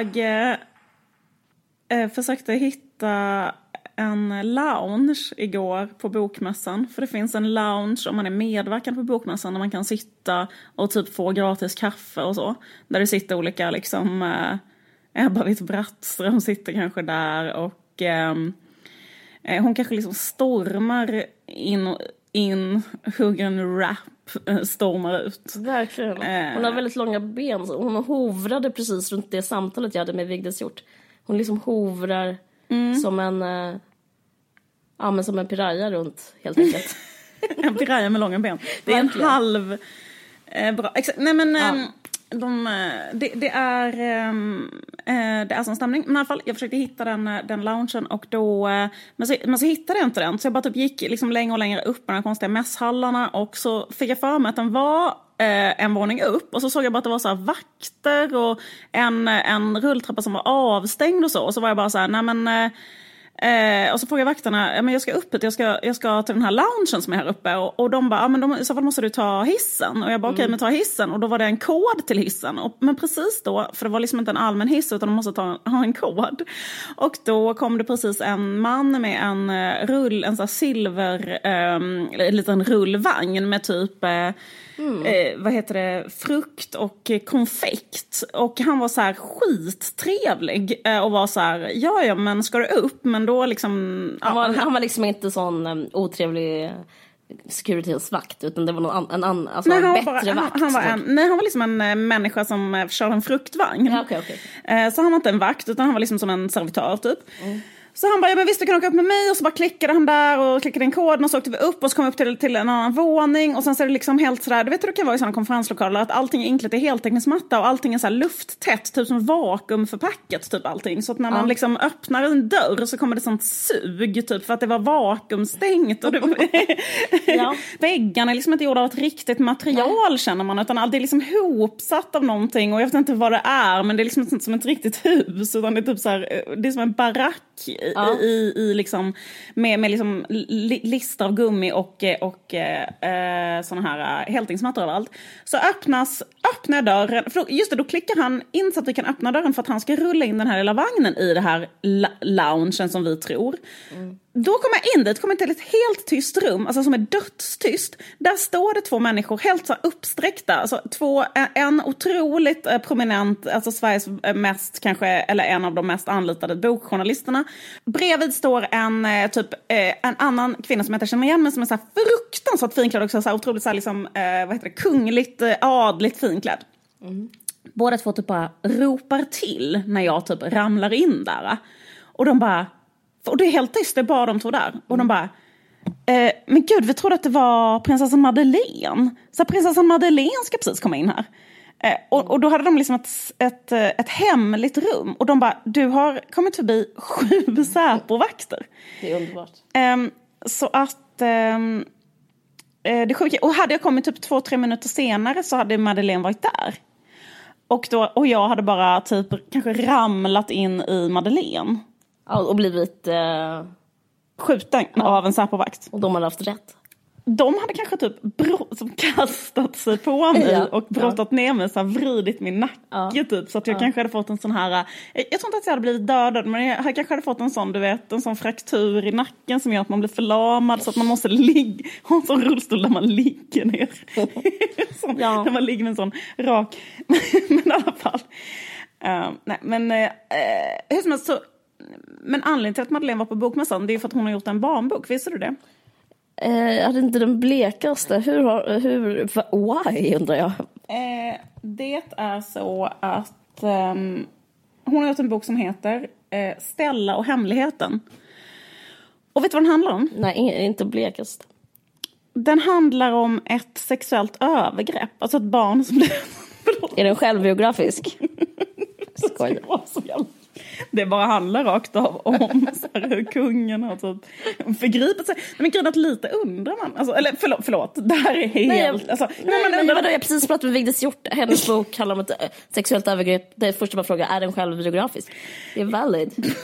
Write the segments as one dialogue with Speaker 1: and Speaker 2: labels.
Speaker 1: jag eh, eh, försökte hitta en lounge igår på bokmässan. För det finns en lounge om man är medverkande på bokmässan där man kan sitta och typ få gratis kaffe och så. Där det sitter olika liksom, eh, Ebba Witt-Brattström sitter kanske där och eh, eh hon kanske liksom stormar in, in hugger en rap, stormar ut.
Speaker 2: Verkligen.
Speaker 1: Eh.
Speaker 2: Hon har väldigt långa ben. så Hon hovrade precis runt det samtalet jag hade med Vigdis Hjort. Hon liksom hovrar
Speaker 1: Mm.
Speaker 2: som en... eh, Ja, men som en piraya runt, helt enkelt.
Speaker 1: En piraya med långa ben. Det är en halv... Eh, bra. Exakt. Nej men...
Speaker 2: Ja
Speaker 1: de, eh, det, det är ehm, eh, det är sån stämning. Men i alla fall, jag försökte hitta den, eh, den loungen och då... Eh, men så, men så hittade jag inte den. Så jag bara typ gick liksom längre och längre upp i de här konstiga mässhallarna och så fick jag för mig att den var eh, en våning upp och så såg jag bara att det var så här vakter och en, en rulltrappa som var avstängd och så. Och så var jag bara så här, nej men eh, och så frågade jag vakterna, ja, men jag ska upp hit, jag ska, jag ska till den här loungen som är här uppe. Och, och de bara, ja, men de, i så fall måste du ta hissen. Och jag bara, okej men ta hissen. Och då var det en kod till hissen. Och, men precis då, för det var liksom inte en allmän hiss utan de måste ta, ha en kod. Och då kom det precis en man med en eh, rull, en sån här silver, eh, en liten rullvagn med typ eh, Eh, vad heter det, frukt och eh, konfekt. Och han var så här skittrevlig eh, och var så här, ja ja men ska du upp? Men då liksom... Ja,
Speaker 2: Han var, han var liksom inte sån um, otrevlig eh, securityvakt utan det var någon an, en annan, alltså
Speaker 1: Nej,
Speaker 2: en
Speaker 1: han,
Speaker 2: bättre
Speaker 1: bara,
Speaker 2: vakt.
Speaker 1: han, han var en, nej, han var liksom en eh, människa som eh, kör en fruktvagn.
Speaker 2: Ja, okej, okej.
Speaker 1: Eh, så han var inte en vakt utan han var liksom som en servitör typ.
Speaker 2: Mm.
Speaker 1: Så han bara, ja men visst du kan åka upp med mig. Och så bara klickade han där och klickade in koden och så åkte vi upp och så kom vi upp till, till en annan våning. Och sen så är det liksom helt sådär, du vet hur det kan vara i sådana konferenslokaler att allting är inklätt i heltäckningsmatta och allting är så här lufttätt, typ som vakuumförpackat typ allting. Så att när man liksom öppnar en dörr så kommer det sånt sug typ för att det var vakuumstängt. Och det,
Speaker 2: Ja.
Speaker 1: väggarna är liksom inte gjorda av ett riktigt material känner man utan allt är liksom hopsatt av någonting. Och jag vet inte vad det är men det är liksom inte som ett riktigt hus utan det är typ så här, eh, det är som en barack i,
Speaker 2: Ja.
Speaker 1: i, i liksom med, med liksom li, lister av gummi och, eh, och eh, såna här eh, heltäckningsmattor överallt. Så öppnas, öppnar dörren, för då, just det då klickar han in så att vi kan öppna dörren för att han ska rulla in den här lilla vagnen i det här la, loungen som vi tror. Då kommer jag in dit, kommer till ett helt tyst rum, alltså som är dödstyst. Där står det två människor helt så uppsträckta. Alltså två, en otroligt eh, prominent, alltså Sveriges mest kanske, eller en av de mest anlitade bokjournalisterna. Bredvid står en eh, typ eh, en annan kvinna som jag inte känner igen men som är så här fruktansvärt finklädd också, så här otroligt så här liksom, eh, vad heter det, kungligt, eh, adligt finklädd. Båda två typ bara ropar till när jag typ ramlar in där. Och de bara, och det är helt tyst, det är bara de två där. Och de bara, eh, men gud vi trodde att det var prinsessan Madeleine. Så prinsessan Madeleine ska precis komma in här. Eh, och, och då hade de liksom ett, ett, eh, ett hemligt rum. Och de bara, du har kommit förbi sju Säpo-vakter.
Speaker 2: Det är underbart.
Speaker 1: Ehm, så att... ehm, eh, det sjuka, och hade jag kommit typ två, tre minuter senare så hade Madeleine varit där. Och, då, och jag hade bara typ kanske ramlat in i Madeleine.
Speaker 2: Ja, och blivit... Eh,
Speaker 1: Skjuten av en Säpovakt.
Speaker 2: och de hade haft rätt.
Speaker 1: De hade kanske typ som kastat sig på mig
Speaker 2: Ja.
Speaker 1: och brottat ner mig, så här, vridit min nacke
Speaker 2: Ja.
Speaker 1: typ. Så att jag kanske hade fått en sån här, eh, jag tror inte att jag hade blivit dödad men jag kanske hade fått en sån, du vet, en sån fraktur i nacken som gör att man blir förlamad så att man måste ligga, ha en sån rullstol där man ligger ner. sån,
Speaker 2: Ja.
Speaker 1: Där man ligger med en sån rak, men i alla fall. Eh, nej men, uh, hur som helst så, men anledningen till att Madeleine var på bokmässan det är för att hon har gjort en barnbok, visste du det?
Speaker 2: Eh, jag hade inte den blekaste. Hur har... Hur, why, undrar jag.
Speaker 1: Eh, det är så att ehm, hon har gjort en bok som heter eh, Stella och hemligheten. Och vet du vad den handlar om?
Speaker 2: Nej, inte blekast.
Speaker 1: Den handlar om ett sexuellt övergrepp. Alltså ett barn som blir...
Speaker 2: Är den självbiografisk? Skojar.
Speaker 1: Det bara handlar rakt av om så här, hur kungen har typ förgripit sig. Nej, Men grejen att lite undrar man. Alltså, eller förlåt, förlåt, det här är helt...
Speaker 2: Nej, jag,
Speaker 1: alltså,
Speaker 2: nej,
Speaker 1: man
Speaker 2: men
Speaker 1: undrar-
Speaker 2: vadå, jag har precis pratat med Vigdis Hjort. Hennes bok handlar om ett eh, sexuellt övergrepp. Det första man frågar, är den självbiografisk? Det är valid.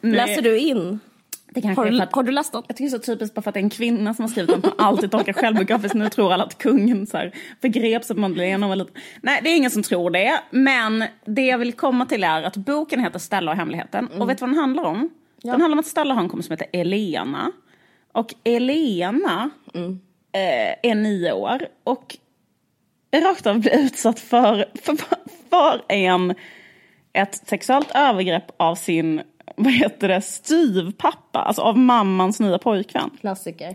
Speaker 1: Nej.
Speaker 2: Läser du in?
Speaker 1: Det kanske
Speaker 2: Har du,
Speaker 1: att,
Speaker 2: har du läst den?
Speaker 1: jag tycker det är så typiskt bara för att det är en kvinna som har skrivit den. Har alltid tolkat självbiografiskt. Nu tror alla att kungen så här, förgreps av Madeleine. och var lite- Nej, det är ingen som tror det. Men det jag vill komma till är att boken heter Stella och hemligheten. Och vet du vad den handlar om? Den handlar om att Stella har en kompis som heter Elena. Och Elena eh, är nio år. Och rakt av blir utsatt för, för, för en, ett sexuellt övergrepp av sin, vad heter det, styvpappa. Alltså av mammans nya pojkvän.
Speaker 2: Klassiker.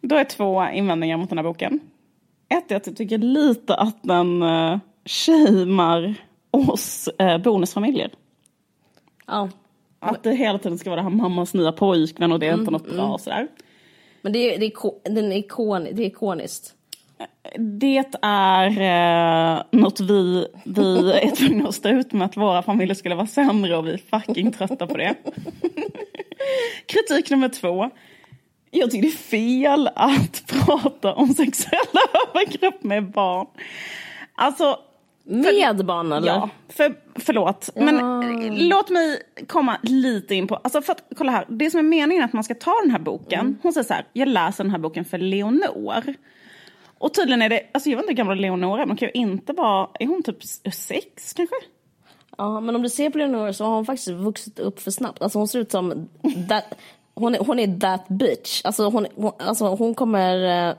Speaker 1: Då är två invändningar mot den här boken. Ett är att jag tycker lite att den uh, shamear oss uh, bonusfamiljer.
Speaker 2: Ja.
Speaker 1: Att det hela tiden ska vara det här mammas nya pojkvän och det är inte något bra och sådär.
Speaker 2: Men det är, det är, den är, ikon, det är ikoniskt.
Speaker 1: Det är eh, något vi, vi är tvungna att stå ut med att våra familjer skulle vara sämre och vi är fucking trötta på det. Kritik nummer två. Jag tycker det är fel att prata om sexuella övergrepp med barn. Alltså,
Speaker 2: Med barn eller?
Speaker 1: Ja, för, förlåt. Men eh, låt mig komma lite in på... Alltså för att, kolla här, det som är meningen är att man ska ta den här boken. Hon säger så här, jag läser den här boken för Leonor. Och tydligen är det, alltså jag vet inte hur gammal Leonora är, men kan ju inte vara, är hon typ sex kanske?
Speaker 2: Ja, men om du ser på Leonora så har hon faktiskt vuxit upp för snabbt. Alltså hon ser ut som... That, hon, är, hon är that bitch. Alltså hon, hon, alltså hon kommer... Eh,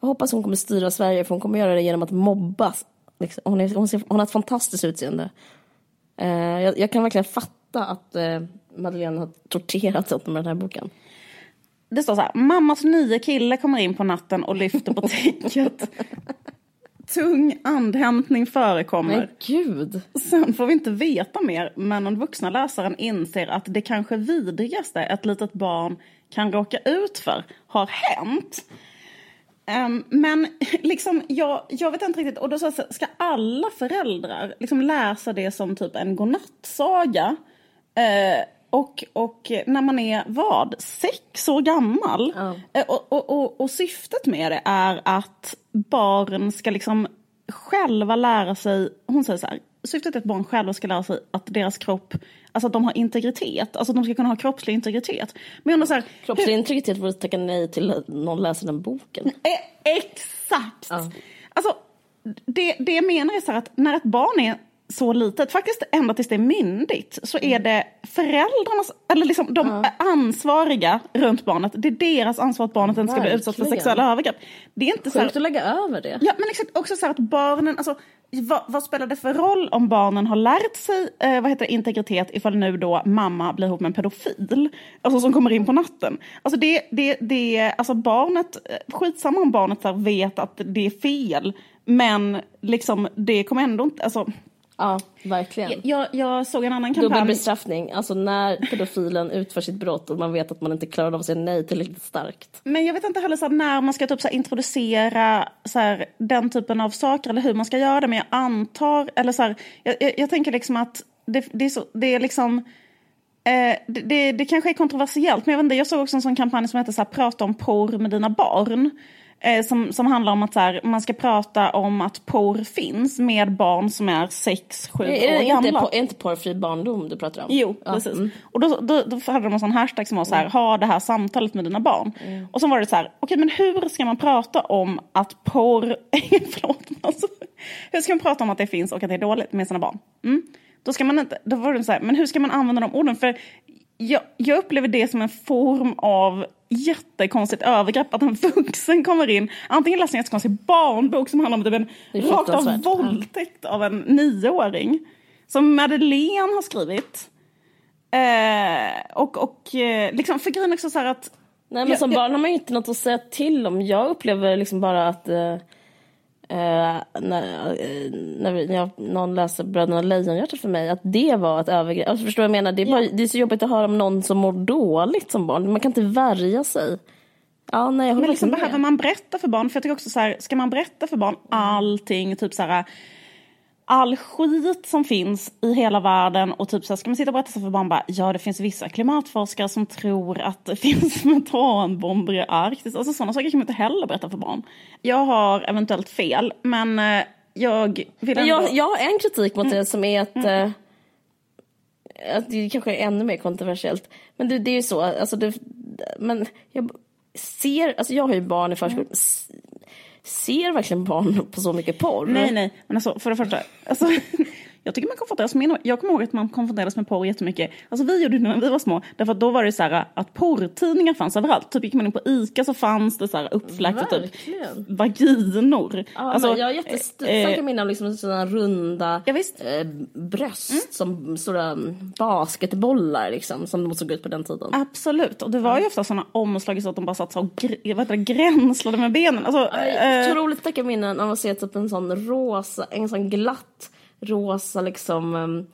Speaker 2: jag hoppas hon kommer styra Sverige för hon kommer göra det genom att mobba. Liksom. Hon, är, hon, ser, hon har ett fantastiskt utseende. Eh, jag, jag kan verkligen fatta att eh, Madeleine har torterat sig med den här boken.
Speaker 1: Det står så här, mammas nya kille kommer in på natten och lyfter på täcket. Tung andhämtning förekommer.
Speaker 2: Men gud!
Speaker 1: Sen får vi inte veta mer, men den vuxna läsaren inser att det kanske vidrigaste ett litet barn kan råka ut för har hänt. Ehm, men liksom, jag, jag vet inte riktigt, och då så ska alla föräldrar liksom läsa det som typ en godnattsaga? Eh, och, och när man är vad, sex år gammal?
Speaker 2: Ja.
Speaker 1: Eh, och, och, och, och syftet med det är att barn ska liksom själva lära sig, hon säger så här, syftet är att barn själva ska lära sig att deras kropp, alltså att de har integritet, alltså att de ska kunna ha kroppslig integritet. Men jag undrar så här,
Speaker 2: Kroppslig integritet vore att tacka nej till någon läser den boken.
Speaker 1: Eh, exakt!
Speaker 2: Ja.
Speaker 1: Alltså, det, det jag menar är så här att när ett barn är så litet, faktiskt ända tills det är myndigt, så är det föräldrarnas, eller liksom de ansvariga runt barnet, det är deras ansvar att barnet inte ska bli utsatt för sexuella övergrepp. Det är inte så här,
Speaker 2: Sjukt att lägga över det.
Speaker 1: Ja, men exakt. Också så här att barnen, alltså, vad, vad spelar det för roll om barnen har lärt sig eh, vad heter det, integritet ifall nu då mamma blir ihop med en pedofil? Alltså som kommer in på natten. Alltså det, det, det, alltså barnet, eh, skitsamma om barnet så vet att det är fel. Men liksom det kommer ändå inte, alltså.
Speaker 2: Ja, verkligen.
Speaker 1: Jag, jag såg en annan
Speaker 2: Dubbel
Speaker 1: kampanj.
Speaker 2: bestraffning, alltså när pedofilen utför sitt brott och man vet att man inte klarar av att säga nej tillräckligt starkt.
Speaker 1: Men jag vet inte heller så här, när man ska typ så här, introducera så här, den typen av saker eller hur man ska göra det. Men jag antar, eller så jag, jag, jag tänker liksom att det, det, är, så, det är liksom eh, det, det, det kanske är kontroversiellt, men jag, vet inte, jag såg också en sån kampanj som heter så här, Prata om porr med dina barn. Eh, som, som handlar om att så här, man ska prata om att porr finns med barn som är 6-7
Speaker 2: Är,
Speaker 1: år
Speaker 2: är,
Speaker 1: gamla.
Speaker 2: inte, är inte porrfri barndom du pratar om?
Speaker 1: Jo,
Speaker 2: Ja,
Speaker 1: precis.
Speaker 2: mm.
Speaker 1: Och då, då, då hade de en sån hashtag som var så här, ha det här samtalet med dina barn.
Speaker 2: Mm.
Speaker 1: Och så var det så här, okej men hur ska man prata om att porr, förlåt, alltså, hur ska man prata om att det finns och att det är dåligt med sina barn? Mm? Då ska man inte, då var det så här, men hur ska man använda de orden? För jag, jag upplever det som en form av jättekonstigt övergrepp att en vuxen kommer in, antingen läser en jättekonstig barnbok som handlar om typ en rakt av våldtäkt av en nioåring. Som Madeleine har skrivit. Eh, och och eh, liksom, för grejen också så här att...
Speaker 2: Nej men
Speaker 1: Jag-
Speaker 2: som
Speaker 1: jag-
Speaker 2: barn har man ju inte något att säga till om. Jag upplever liksom bara att eh, eh, när, eh, när, jag, någon läser Bröderna Lejonhjärta för mig, att det var ett övergrepp. Alltså, förstår du vad jag menar? Det är, bara, det är så jobbigt att höra om någon som mår dåligt som barn. Man kan inte värja sig. Ja, nej, jag
Speaker 1: Men liksom, behöver man berätta för barn? För jag tycker också så här, ska man berätta för barn allting, typ så här all skit som finns i hela världen och typ så här, ska man sitta och berätta för barn bara, ja det finns vissa klimatforskare som tror att det finns metanbomber i Arktis. Alltså sådana saker kan man inte heller berätta för barn. Jag har eventuellt fel, men eh, jag vill ändå...
Speaker 2: jag, jag har en kritik mot det som är att eh, att det kanske är ännu mer kontroversiellt. Men det, det är ju så, alltså det, men jag ser, alltså jag har ju barn i förskolan. S- Ser verkligen barn på så mycket porr?
Speaker 1: Nej, nej. Men alltså, för det första. Alltså, jag tycker man konfronteras med, jag kommer ihåg att man konfronterades med porr jättemycket. Alltså vi gjorde det när vi var små. Därför att då var det så här att porrtidningar fanns överallt. Typ gick man in på Ica så fanns det så här för typ vaginor.
Speaker 2: Ja,
Speaker 1: alltså,
Speaker 2: jag har jättestarka
Speaker 1: eh,
Speaker 2: minnen av liksom sådana runda
Speaker 1: Ja,
Speaker 2: eh, bröst som stora basketbollar liksom, som de såg ut på den tiden.
Speaker 1: Absolut. Och det var ju ofta sådana omslag så att de bara satt så och gr- vad heter det, gränslade med benen. Alltså, eh,
Speaker 2: Otroligt starka minnen av att se typ en sån rosa, en sån glatt rosa liksom um,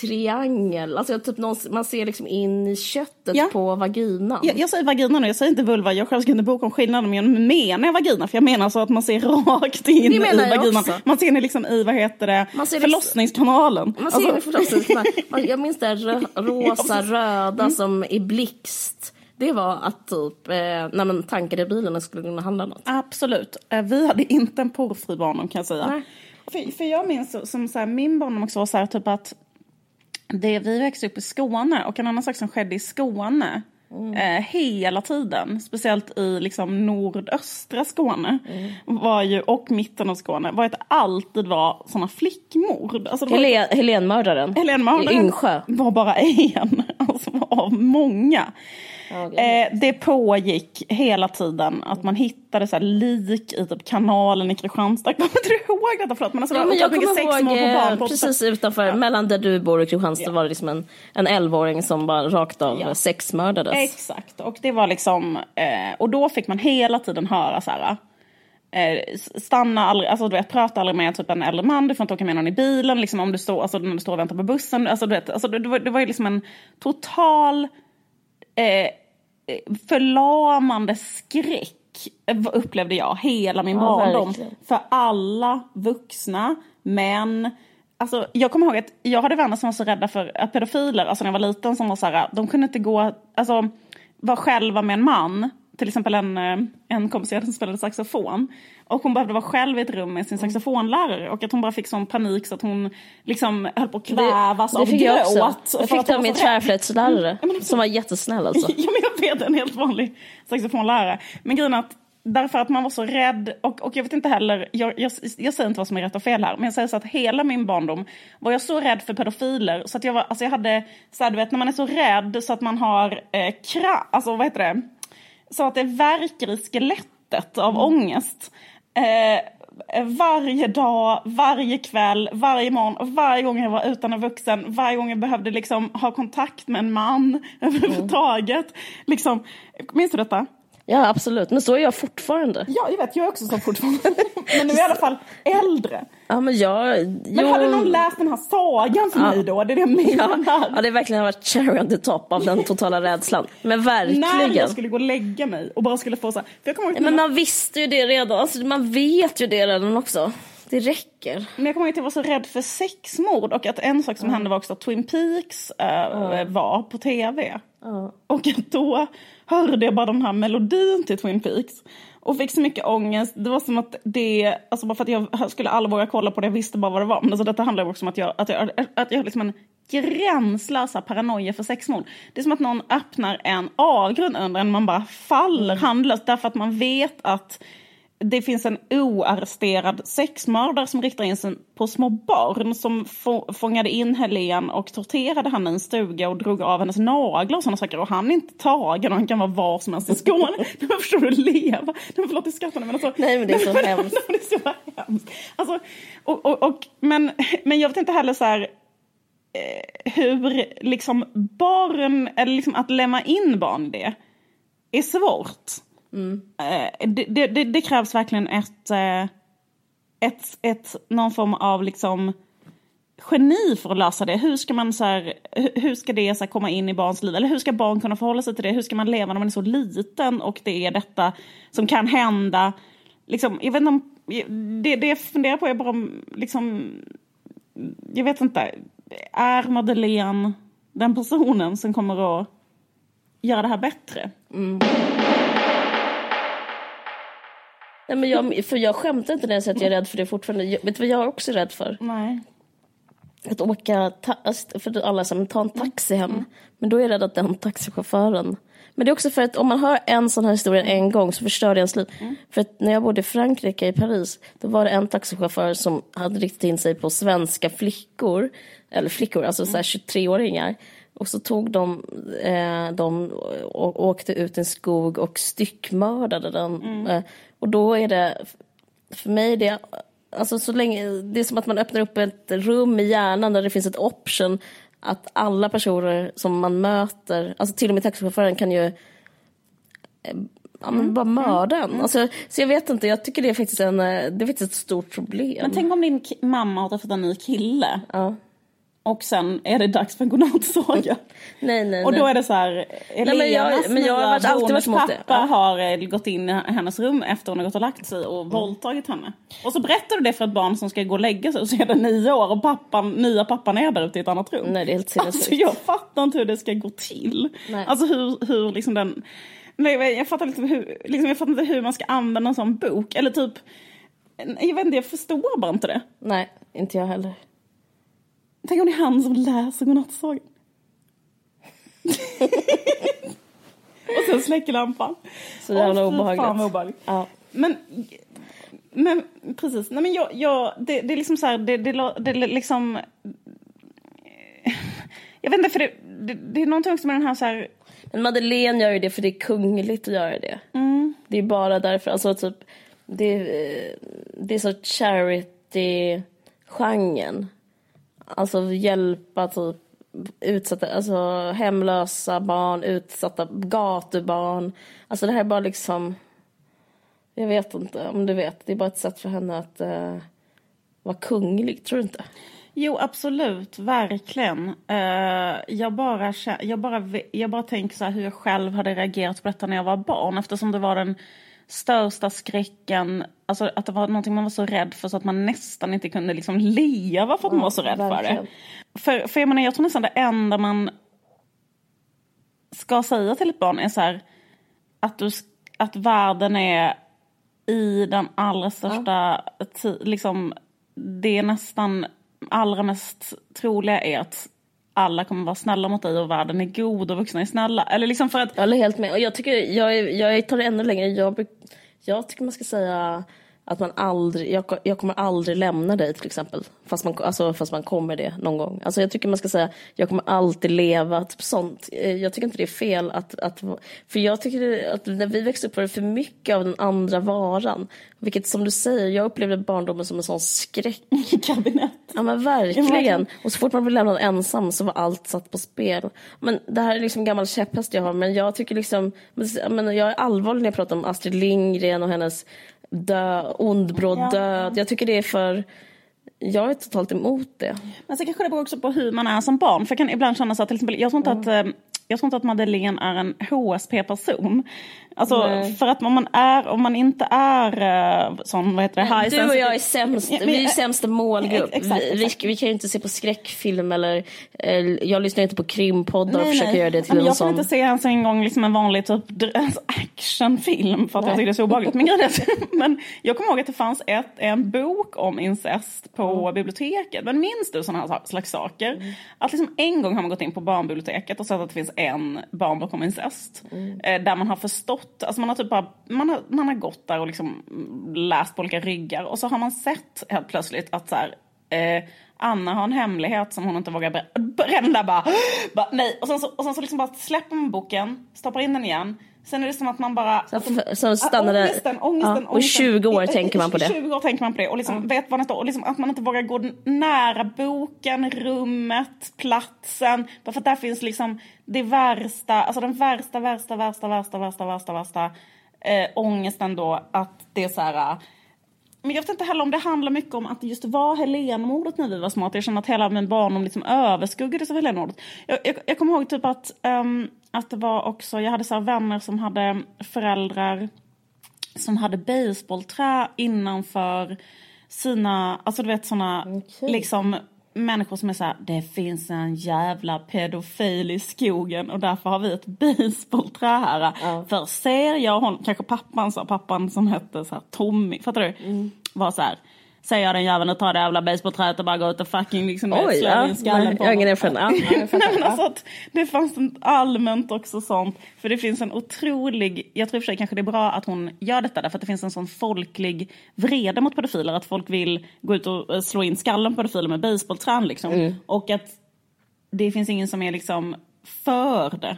Speaker 2: triangel. Alltså typ någon, man ser liksom in i köttet
Speaker 1: Ja.
Speaker 2: på vaginan.
Speaker 1: Jag, jag säger vagina nu, jag säger inte vulva. Jag själv skriver en bok om skillnaden, men jag menar vagina. För jag menar så att man ser rakt in i vaginan.
Speaker 2: också.
Speaker 1: Man ser in liksom i, vad heter det,
Speaker 2: Man ser liksom-
Speaker 1: förlossningskanalen.
Speaker 2: Man ser
Speaker 1: Alltså,
Speaker 2: det förlossningskanal. Man- Jag minns det här rosa, röda som i blixt. Det var att typ, eh, när man tankade bilen och skulle kunna handla något.
Speaker 1: Absolut. Eh, Vi hade inte en porrfri barndom kan jag säga.
Speaker 2: Nej.
Speaker 1: För, för jag minns som så här, min barndom också var så här typ att det, vi växte upp i Skåne och en annan sak som skedde i Skåne eh, hela tiden, speciellt i liksom nordöstra Skåne var ju, och mitten av Skåne, var att det alltid var såna flickmord. Alltså,
Speaker 2: Helen, Helenmördaren
Speaker 1: Helen
Speaker 2: i Yngsjö.
Speaker 1: var bara en alltså, av många. Eh, det pågick hela tiden att man hittade så lik i typ kanalen i Kristianstad. Kommer du ihåg detta? Förlåt, men alltså,
Speaker 2: Ja,
Speaker 1: det var
Speaker 2: men jag kommer
Speaker 1: sexmord
Speaker 2: ihåg
Speaker 1: på barn
Speaker 2: eh,
Speaker 1: på
Speaker 2: precis utanför, mellan där du bor och Kristianstad
Speaker 1: Ja.
Speaker 2: var det liksom en, en 11-åring som bara rakt av
Speaker 1: Ja.
Speaker 2: sexmördades.
Speaker 1: Exakt, och det var liksom, eh, och då fick man hela tiden höra så här. Eh, stanna aldrig, alltså du vet, prata aldrig med typ en äldre man, du får inte åka med någon i bilen, liksom om du står, alltså när du står och väntar på bussen. Alltså, du vet, alltså, det, det, var, det var ju liksom en total eh, förlamande skräck eh, upplevde jag hela min
Speaker 2: Ja,
Speaker 1: barndom.
Speaker 2: verkligen.
Speaker 1: För alla vuxna, män. Alltså, jag kommer ihåg att jag hade vänner som var så rädda för att pedofiler, alltså när jag var liten, som var så här, de kunde inte gå, alltså vara själva med en man. Till exempel en, eh, en kompis jag hade som spelade saxofon. Och hon behövde vara själv i ett rum med sin saxofonlärare. Och att hon bara fick sån panik så att hon liksom höll på att kvävas
Speaker 2: det
Speaker 1: av
Speaker 2: fick jag också.
Speaker 1: gråt.
Speaker 2: Jag fick det av min tvärflöjtslärare som var jättesnäll alltså.
Speaker 1: Ja, men jag vet, en helt vanlig saxofonlärare. Men grejen är att därför att man var så rädd, och, och jag vet inte heller, jag, jag, jag säger inte vad som är rätt och fel här, men jag säger så att hela min barndom var jag så rädd för pedofiler så att jag var, alltså jag hade, så här, du vet när man är så rädd så att man har eh, kra, alltså vad heter det, så att det verkar i skelettet av ångest. Eh, varje dag, varje kväll, varje morgon, varje gång jag var utan en vuxen, varje gång jag behövde liksom ha kontakt med en man överhuvudtaget. Liksom, minns du detta?
Speaker 2: Ja absolut, men så är jag fortfarande.
Speaker 1: Ja, jag vet, jag är också så fortfarande. Men nu är jag i alla fall äldre.
Speaker 2: Ja men jag...
Speaker 1: Men hade någon läst den här sagan för mig då? Det är det jag
Speaker 2: Ja,
Speaker 1: menar.
Speaker 2: ja, det har verkligen varit cherry on the top av den totala rädslan. Men
Speaker 1: När
Speaker 2: verkligen.
Speaker 1: jag skulle gå och lägga mig och bara skulle få så här, för jag kommer ihåg
Speaker 2: Ja, men man visste ju det redan, alltså, man vet ju det redan också. Det räcker.
Speaker 1: Men jag kommer ihåg att jag var så rädd för sexmord och att en sak som hände var också att Twin Peaks äh, var på tv. Och att då hörde jag bara den här melodin till Twin Peaks och fick så mycket ångest. Det var som att det, alltså bara för att jag skulle aldrig våga kolla på det, jag visste bara vad det var. Men alltså detta handlar också om att jag, att jag, att jag har liksom en gränslösa paranoia för sexmord. Det är som att någon öppnar en avgrund under en, man bara faller handlöst därför att man vet att det finns en oarresterad sexmördare som riktar in sig på små barn som få, fångade in Helen och torterade henne i en stuga och drog av hennes naglar och sådana saker. Och han är inte tagen och han kan vara var som helst i Skåne. Men förstår du, leva? Nej, men förlåt, jag skrattar nu, men alltså.
Speaker 2: Nej, men det är så
Speaker 1: men-
Speaker 2: hemskt.
Speaker 1: det är så hemskt. Alltså, och, och, och, men, men jag vet inte heller så här eh, hur liksom barn, eller liksom att lämna in barn i det är svårt. Eh, det, det, det, krävs verkligen ett, eh, ett, ett, någon form av liksom geni för att lösa det. Hur ska man så här, hur- ska det så här komma in i barns liv? Eller hur ska barn kunna förhålla sig till det? Hur ska man leva när man är så liten och det är detta som kan hända? Liksom, jag vet inte om, det, det jag funderar på är bara om, liksom, jag vet inte, är Madeleine den personen som kommer att göra det här bättre? Mm.
Speaker 2: Nej, men jag, för jag skämtar inte när jag säger att jag är rädd för det fortfarande. Jag, vet du vad jag är också rädd för?
Speaker 1: Nej.
Speaker 2: att åka, ta, alltså, för alla säger ta en taxi hem. Men då är jag rädd att den taxichauffören men det är också för att om man hör en sån här historia en gång så förstör det ens liv. Mm. För att när jag bodde i Frankrike, i Paris, då var det en taxichaufför som hade riktat in sig på svenska flickor, eller flickor, alltså mm. 23-åringar. Och så tog de, eh, de och åkte ut i en skog och styckmördade den. Mm. Eh, och då är det, för mig det, alltså så länge, det är som att man öppnar upp ett rum i hjärnan där det finns ett option att alla personer som man möter, alltså till och med taxichauffören kan ju eh, ja, men mm. bara mörda en. Mm. Alltså, så jag vet inte, jag tycker det är faktiskt, en, eh, det är faktiskt ett stort problem.
Speaker 1: Men tänk om din mamma har träffat en ny kille.
Speaker 2: Ja
Speaker 1: och sen är det dags för en godnattsaga.
Speaker 2: nej, nej,
Speaker 1: och då är det så här, Elenas nej, men jag, men jag har varit, alltid varit pappa. Ja. har eh, gått in i hennes rum efter hon har gått och lagt sig och mm. våldtagit henne. Och så berättar du det för ett barn som ska gå och lägga sig och så är det nio år och pappan, nya pappan är där ute i ett annat rum.
Speaker 2: Nej, det är helt
Speaker 1: Alltså jag fattar inte hur det ska gå till. Nej. Alltså hur, hur liksom den, nej jag fattar, liksom hur, liksom jag fattar inte hur man ska använda en sån bok. Eller typ, jag vet inte, jag förstår bara inte det.
Speaker 2: Nej, inte jag heller.
Speaker 1: Tänk om det är han som läser godnattsagan. och sen släcker lampan.
Speaker 2: Så jävla obehagligt.
Speaker 1: Fan vad obehagligt.
Speaker 2: Ja.
Speaker 1: Men, men precis, nej men jag, jag det, det är liksom så här, det, det, det liksom jag vet inte, för det, det, det är någonting också med den här så här...
Speaker 2: Men Madeleine gör ju det för det är kungligt att göra det.
Speaker 1: Mm.
Speaker 2: Det är bara därför, alltså typ, det, det är så charity-genren. Alltså hjälpa typ utsatta, alltså hemlösa barn, utsatta gatubarn. Alltså det här är bara liksom, jag vet inte om du vet, det är bara ett sätt för henne att uh, vara kunglig, tror du inte?
Speaker 1: Jo, absolut, verkligen. Uh, jag, bara, jag, bara, jag bara tänker så här hur jag själv hade reagerat på detta när jag var barn eftersom det var den största skräcken, alltså att det var någonting man var så rädd för så att man nästan inte kunde liksom leva för att man var så rädd för det. För, för jag menar, jag tror nästan det enda man ska säga till ett barn är så här, att, du, att världen är i den allra största, ja. liksom, det är nästan allra mest troliga är att alla kommer vara snälla mot dig och världen är god och vuxna är snälla. Eller liksom för att...
Speaker 2: Jag håller helt med. Och jag, tycker, jag, jag tar det ännu längre. Jag, jag tycker man ska säga att man aldrig, jag, jag kommer aldrig lämna dig till exempel. Fast man, alltså, fast man kommer det någon gång. Alltså, jag tycker man ska säga, jag kommer alltid leva, typ sånt. Eh, jag tycker inte det är fel att, att för jag tycker att när vi växte upp var det för mycket av den andra varan. Vilket som du säger, jag upplevde barndomen som en sån skräckkabinett. Ja men verkligen. Och så fort man blev lämnad ensam så var allt satt på spel. Men det här är liksom gammal käpphäst jag har, men jag tycker liksom, men jag är allvarlig när jag pratar om Astrid Lindgren och hennes dö, ond bråd ja. död. Jag tycker det är för... Jag är totalt emot det.
Speaker 1: Men så kanske det beror också på hur man är som barn. För jag kan ibland känna så att till exempel, jag tror inte mm. att eh, jag tror inte att Madeleine är en HSP-person. Alltså Nej. för att om man, är, om man inte är uh, sån, vad heter det?
Speaker 2: High du och jag är sämst, vi är sämsta målgrupp. Exakt, exakt. Vi, vi, kan ju inte se på skräckfilm eller, eller jag lyssnar inte på krimpoddar och försöker göra det till
Speaker 1: en
Speaker 2: jag
Speaker 1: sån. Jag kan inte se ens en gång liksom en vanlig typ actionfilm för att Nej. jag tycker det är så obehagligt. Men, men jag kommer ihåg att det fanns ett, en bok om incest på mm. biblioteket. Men minns du sådana här slags saker? Mm. Att liksom en gång har man gått in på barnbiblioteket och sett att det finns en barnbok om incest. Mm. Eh, där man har förstått, alltså man har typ bara, man har, man har gått där och liksom läst på olika ryggar och så har man sett helt plötsligt att så här, eh, Anna har en hemlighet som hon inte vågar där bara, bara, nej. Och sen så, och sen så liksom bara släpper man boken, stoppar in den igen. Sen är det som att man bara...
Speaker 2: Så, så stannar det... Ångesten, ångesten, ja, Och i 20 år tänker man på det.
Speaker 1: I 20 år tänker man på det och liksom ja. vet vad det står. Och liksom att man inte vågar gå nära boken, rummet, platsen. Bara för att där finns liksom det värsta, alltså den värsta, värsta, värsta, värsta, värsta, värsta, värsta äh, ångesten då att det är så här men jag vet inte heller om det handlar mycket om att det just var Helenmordet när vi var små. jag känner att hela min barndom liksom överskuggades av Helenmordet. Jag, jag, jag kommer ihåg typ att, um, att det var också, jag hade så vänner som hade föräldrar som hade baseballträ innanför sina, alltså du vet såna okay. liksom människor som är så här, det finns en jävla pedofil i skogen och därför har vi ett basebollträ här. Ja. För ser jag honom, kanske pappan sa, pappan som hette så här, Tommy, fattar du? Mm. Var så här, säger jag den jäveln och tar det jävla basebollträet och bara går ut och fucking liksom
Speaker 2: Oj,
Speaker 1: slår
Speaker 2: ja.
Speaker 1: in skallen på honom.
Speaker 2: Ja,
Speaker 1: men alltså att det fanns en allmänt också sånt. För det finns en otrolig, jag tror i och för sig kanske det är bra att hon gör detta därför att det finns en sån folklig vrede mot pedofiler. Att folk vill gå ut och eh, slå in skallen på pedofiler med basebollträn liksom.
Speaker 2: Mm.
Speaker 1: Och att det finns ingen som är liksom för det.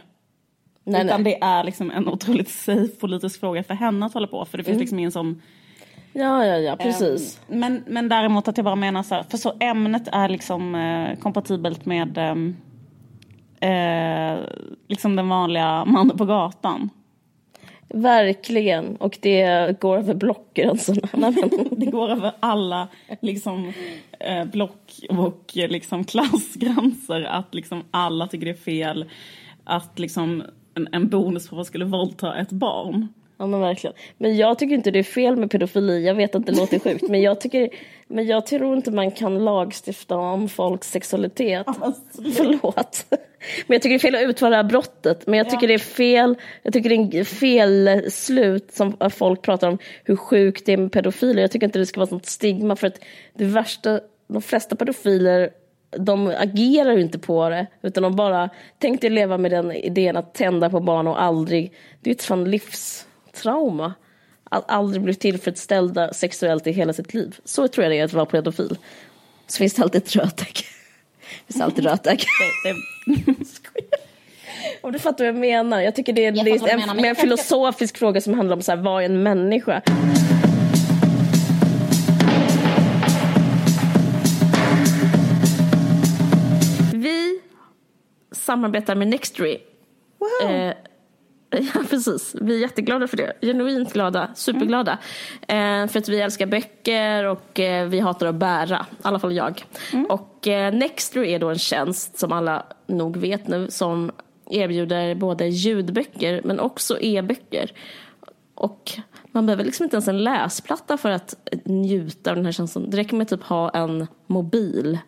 Speaker 2: Nej,
Speaker 1: Utan
Speaker 2: nej.
Speaker 1: det är liksom en otroligt safe politisk fråga för henne att hålla på. För det finns
Speaker 2: Mm.
Speaker 1: liksom ingen som...
Speaker 2: Ja, ja, ja, precis.
Speaker 1: Men, men däremot att jag bara menar så här, för så ämnet är liksom eh, kompatibelt med ehm, eh, liksom den vanliga mannen på gatan.
Speaker 2: Verkligen. Och det går över blockgränserna. Men-
Speaker 1: Det går över alla liksom, eh, block och eh, liksom, klassgränser att liksom, alla tycker det är fel att liksom, en, en bonuspappa skulle våldta ett barn.
Speaker 2: Ja men verkligen. Men jag tycker inte det är fel med pedofili. Jag vet att det låter sjukt. Men jag, tycker, men jag tror inte man kan lagstifta om folks sexualitet. Förlåt. Men jag tycker det är fel att utföra brottet. Men jag tycker det är fel. Jag tycker det är fel slut som folk pratar om hur sjukt det är med pedofiler. Jag tycker inte det ska vara sånt stigma. För att det värsta, de flesta pedofiler de agerar ju inte på det, utan de bara tänkte leva med den idén att tända på barn och aldrig, det är ju ett fan livstrauma. Att aldrig bli tillfredsställda sexuellt i hela sitt liv. Så tror jag det är att vara pedofil. Så finns det alltid ett rötägg. Det finns alltid rötägg. Om du fattar vad jag menar. Jag tycker det är,
Speaker 1: Jag
Speaker 2: det är en
Speaker 1: menar,
Speaker 2: mer
Speaker 1: jag
Speaker 2: filosofisk fråga som handlar om så här, vad är en människa? Vi samarbetar med Nextory.
Speaker 1: wow.
Speaker 2: Eh, ja, precis. Vi är jätteglada för det. Genuint glada. Superglada. Eh, för att vi älskar böcker och eh, vi hatar att bära. I alla fall jag. Och eh, Nextory är då en tjänst som alla nog vet nu som erbjuder både ljudböcker men också e-böcker. Och man behöver liksom inte ens en läsplatta för att njuta av den här tjänsten. Det räcker med att typ ha en mobil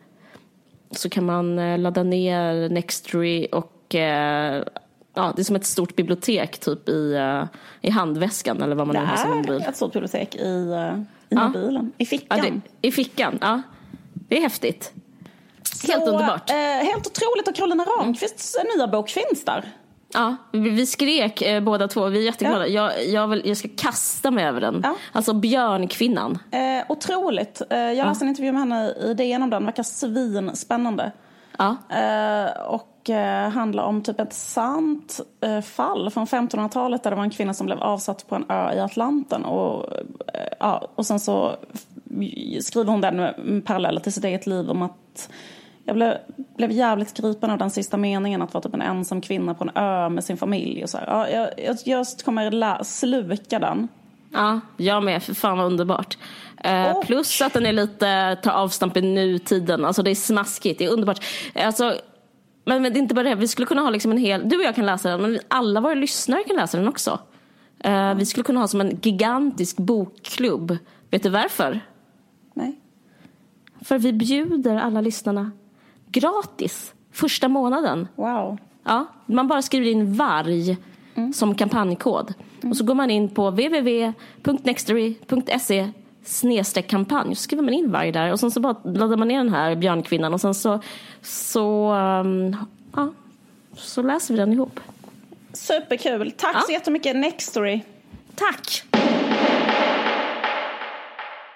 Speaker 2: så kan man eh, ladda ner Nextory och eh, ja, det är som ett stort bibliotek typ i, eh, i handväskan eller vad man
Speaker 1: det
Speaker 2: nu har som
Speaker 1: är
Speaker 2: mobil.
Speaker 1: ett stort bibliotek i, eh, i
Speaker 2: Ja.
Speaker 1: mobilen, i
Speaker 2: Ja,
Speaker 1: fickan.
Speaker 2: det, I fickan, ja. Det är häftigt. Helt
Speaker 1: Så,
Speaker 2: underbart.
Speaker 1: Eh, helt otroligt och Carolina Ramqvists nya bok finns där.
Speaker 2: Ja, vi vi skrek eh, båda två, vi är jätteglada. Jag, jag, vill, jag ska kasta mig över den.
Speaker 1: Ja.
Speaker 2: Alltså Björnkvinnan.
Speaker 1: Eh, otroligt. Eh, jag läste en intervju med henne i DN om den, verkar svinspännande.
Speaker 2: Ja.
Speaker 1: Eh, och eh, handlar om typ ett sant eh, fall från 1500-talet där det var en kvinna som blev avsatt på en ö i Atlanten. Och, eh, ja, och sen så skriver hon den med paralleller till sitt eget liv om att jag blev, blev jävligt gripen av den sista meningen att vara typ en ensam kvinna på en ö med sin familj. Och så här. Ja, jag, jag, jag kommer lä- sluka den.
Speaker 2: Ja, jag med. För fan vad underbart. Eh, Plus att den är lite, tar avstamp i nutiden. Alltså det är smaskigt, det är underbart. Alltså, men, men det är inte bara det, vi skulle kunna ha liksom en hel, du och jag kan läsa den, men alla våra lyssnare kan läsa den också. Eh, vi skulle kunna ha som en gigantisk bokklubb. Vet du varför?
Speaker 1: Nej.
Speaker 2: För vi bjuder alla lyssnarna gratis första månaden.
Speaker 1: Wow.
Speaker 2: Ja, man bara skriver in varg som kampanjkod. Och så går man in på www.nextory.se snedstreck kampanj. Så skriver man in varg där och sen så bara laddar man ner den här björnkvinnan och sen så, så, um, ja, så läser vi den ihop.
Speaker 1: Superkul. Tack
Speaker 2: Ja.
Speaker 1: så jättemycket Nextory.
Speaker 2: Tack!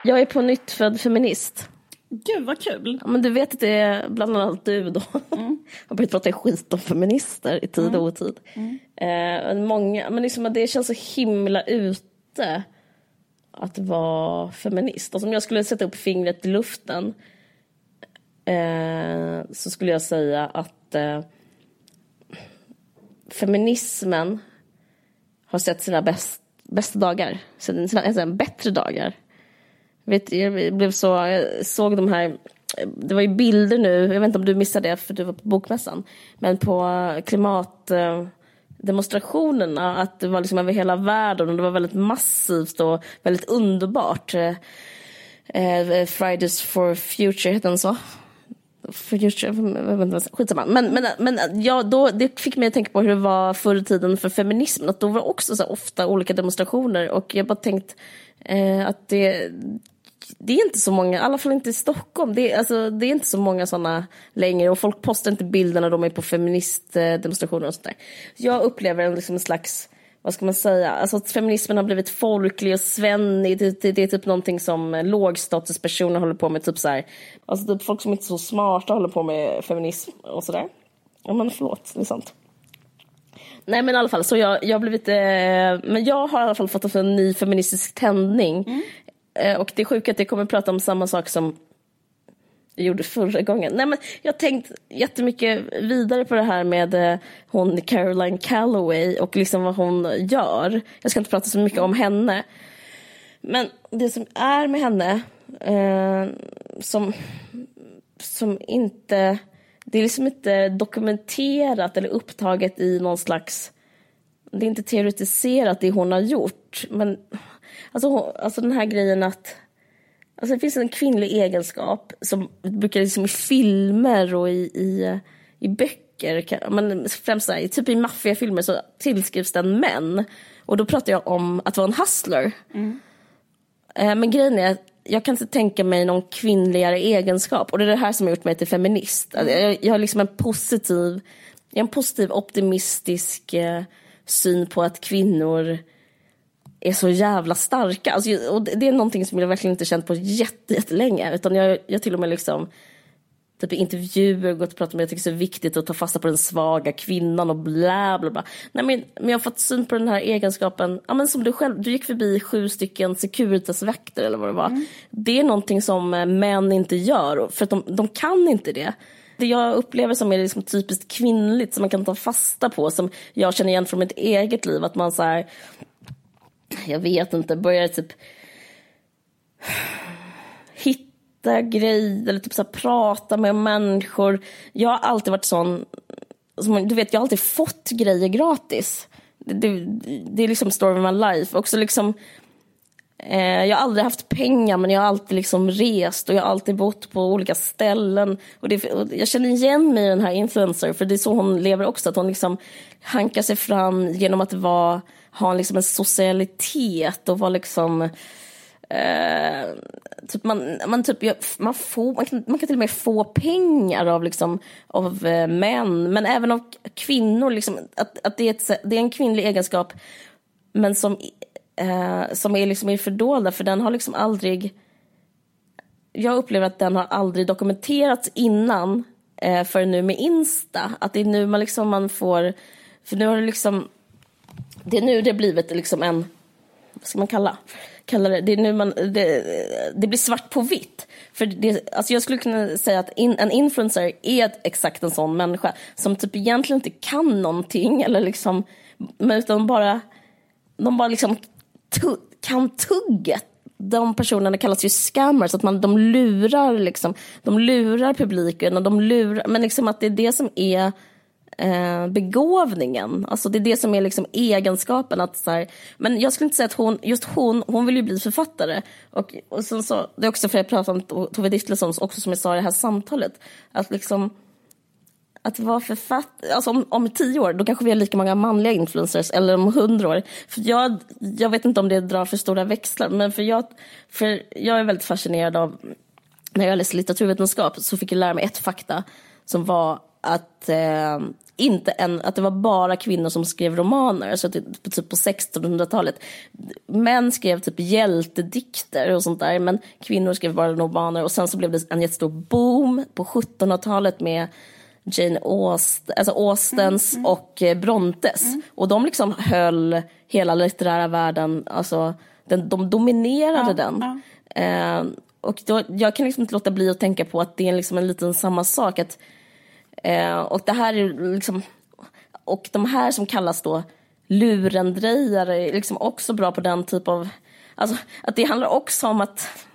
Speaker 2: Jag är på nytt född feminist.
Speaker 1: Gud vad kul.
Speaker 2: Ja, men du vet att det är bland annat du då har börjat prata skit om feminister i tid och otid. Eh, men många, men liksom det känns så himla ute att vara feminist. Alltså om jag skulle sätta upp fingret i luften eh, så skulle jag säga att eh, feminismen har sett sina bäst, bästa dagar, sina, sina, sina bättre dagar. Vet, jag blev så, jag såg de här, eh, det var ju bilder nu, jag vet inte om du missade det för du var på bokmässan, men på eh, klimat... Eh, demonstrationerna, att det var liksom över hela världen och det var väldigt massivt och väldigt underbart. Eh, eh Fridays for Future, hette den så? Future, skitsamma. Men, men, men ja, då, det fick mig att tänka på hur det var förr i tiden för feminismen. Att då var det också så här ofta olika demonstrationer och jag har bara tänkt eh, att det det är inte så många, i alla fall inte i Stockholm, det är, alltså, det är inte så många sådana längre och folk postar inte bilder när de är på feministdemonstrationer och sånt där. Jag upplever en, liksom en slags, vad ska man säga, alltså att feminismen har blivit folklig och svennig, det, det, det är typ någonting som lågstatuspersoner håller på med, typ så här, alltså typ folk som inte är så smarta håller på med feminism och sådär. Ja men förlåt, det är sant. Nej men i alla fall, så jag, jag har blivit, eh, men jag har i alla fall fått en ny feministisk tändning. Mm. Eh, och det är sjukt att jag kommer att prata om samma sak som jag gjorde förra gången. Nej men jag har tänkt jättemycket vidare på det här med eh, hon Caroline Calloway och liksom vad hon gör. Jag ska inte prata så mycket om henne. Men det som är med henne eh, som, som inte det är liksom inte dokumenterat eller upptaget i någon slags... Det är inte teoretiserat det hon har gjort. Men alltså, alltså den här grejen att... Alltså det finns en kvinnlig egenskap som brukar liksom i filmer och i, i, i böcker, men främst där, typ i maffiafilmer så tillskrivs den män. Och då pratar jag om att vara en hustler. Mm. Men grejen är jag kan inte tänka mig någon kvinnligare egenskap. Och det är det här som har gjort mig till feminist. Alltså, jag, jag har liksom en positiv, jag en positiv optimistisk eh, syn på att kvinnor är så jävla starka. Alltså, och det är någonting som jag verkligen inte känt på jättelänge. Utan jag, jag till och med liksom typ i intervjuer gått och pratat om att jag tycker det är så viktigt att ta fasta på den svaga kvinnan och bla bla bla. Nej men, men jag har fått syn på den här egenskapen, ja men som du själv, du gick förbi sju stycken Securitas-vakter eller vad det var. Mm. Det är någonting som eh, män inte gör, för att de, de kan inte det. Det jag upplever som är liksom typiskt kvinnligt, som man kan ta fasta på, som jag känner igen från mitt eget liv, att man så här, jag vet inte, börjar typ hitta grejer eller typ så prata med människor. Jag har alltid varit sån, du vet jag har alltid fått grejer gratis. Det, det, det är liksom story of my life. Också liksom, eh, jag har aldrig haft pengar men jag har alltid liksom rest och jag har alltid bott på olika ställen. Och, det, och jag känner igen mig i den här influencer för det är så hon lever också. Att hon liksom hankar sig fram genom att vara, ha liksom en socialitet och vara liksom Uh, typ man, man, typ, man, får, man, kan, man kan till och med få pengar av, liksom, av eh, män, men även av kvinnor. Liksom, att, att det, är ett, det är en kvinnlig egenskap, men som, uh, som är liksom i fördolda, för den har liksom aldrig... Jag upplever att den har aldrig dokumenterats innan, eh, förrän nu med Insta. Att det är nu man, liksom, man får... För nu har det liksom... Det är nu det har blivit liksom en... Vad ska man kalla kalla det, det, är nu man, det, det blir svart på vitt. För det, alltså jag skulle kunna säga att in, en influencer är exakt en sån människa som typ egentligen inte kan någonting eller liksom, utan bara, de bara liksom tu, kan tugget. De personerna kallas ju scammers, att man, de lurar liksom, de lurar publiken och de lurar, men liksom att det är det som är eh, begåvningen. Alltså det är det som är liksom egenskapen. Att så här, men jag skulle inte säga att hon, just hon, hon vill ju bli författare. Och, och sen så, det är också för att jag pratade om Tove Ditlevsson, också som jag sa i det här samtalet. Att liksom att vara författare, alltså om, om tio år, då kanske vi har lika många manliga influencers, eller om hundra år. För jag, jag vet inte om det drar för stora växlar, men för jag, för jag är väldigt fascinerad av, när jag läste litteraturvetenskap så fick jag lära mig ett fakta som var att eh, inte en, att det var bara kvinnor som skrev romaner, alltså typ, typ på 1600-talet. Män skrev typ hjältedikter och sånt där, men kvinnor skrev bara romaner. Och sen så blev det en jättestor boom på 1700-talet med Jane Aust, alltså Austens mm, mm. och eh, Brontes. Mm. Och de liksom höll hela litterära världen, alltså den, de dominerade ja, den. Ja. Eh, och då, jag kan liksom inte låta bli att tänka på att det är liksom en liten samma sak. att Eh, och det här är liksom, och de här som kallas då lurendrejare är liksom också bra på den typ av, alltså att det handlar också om att,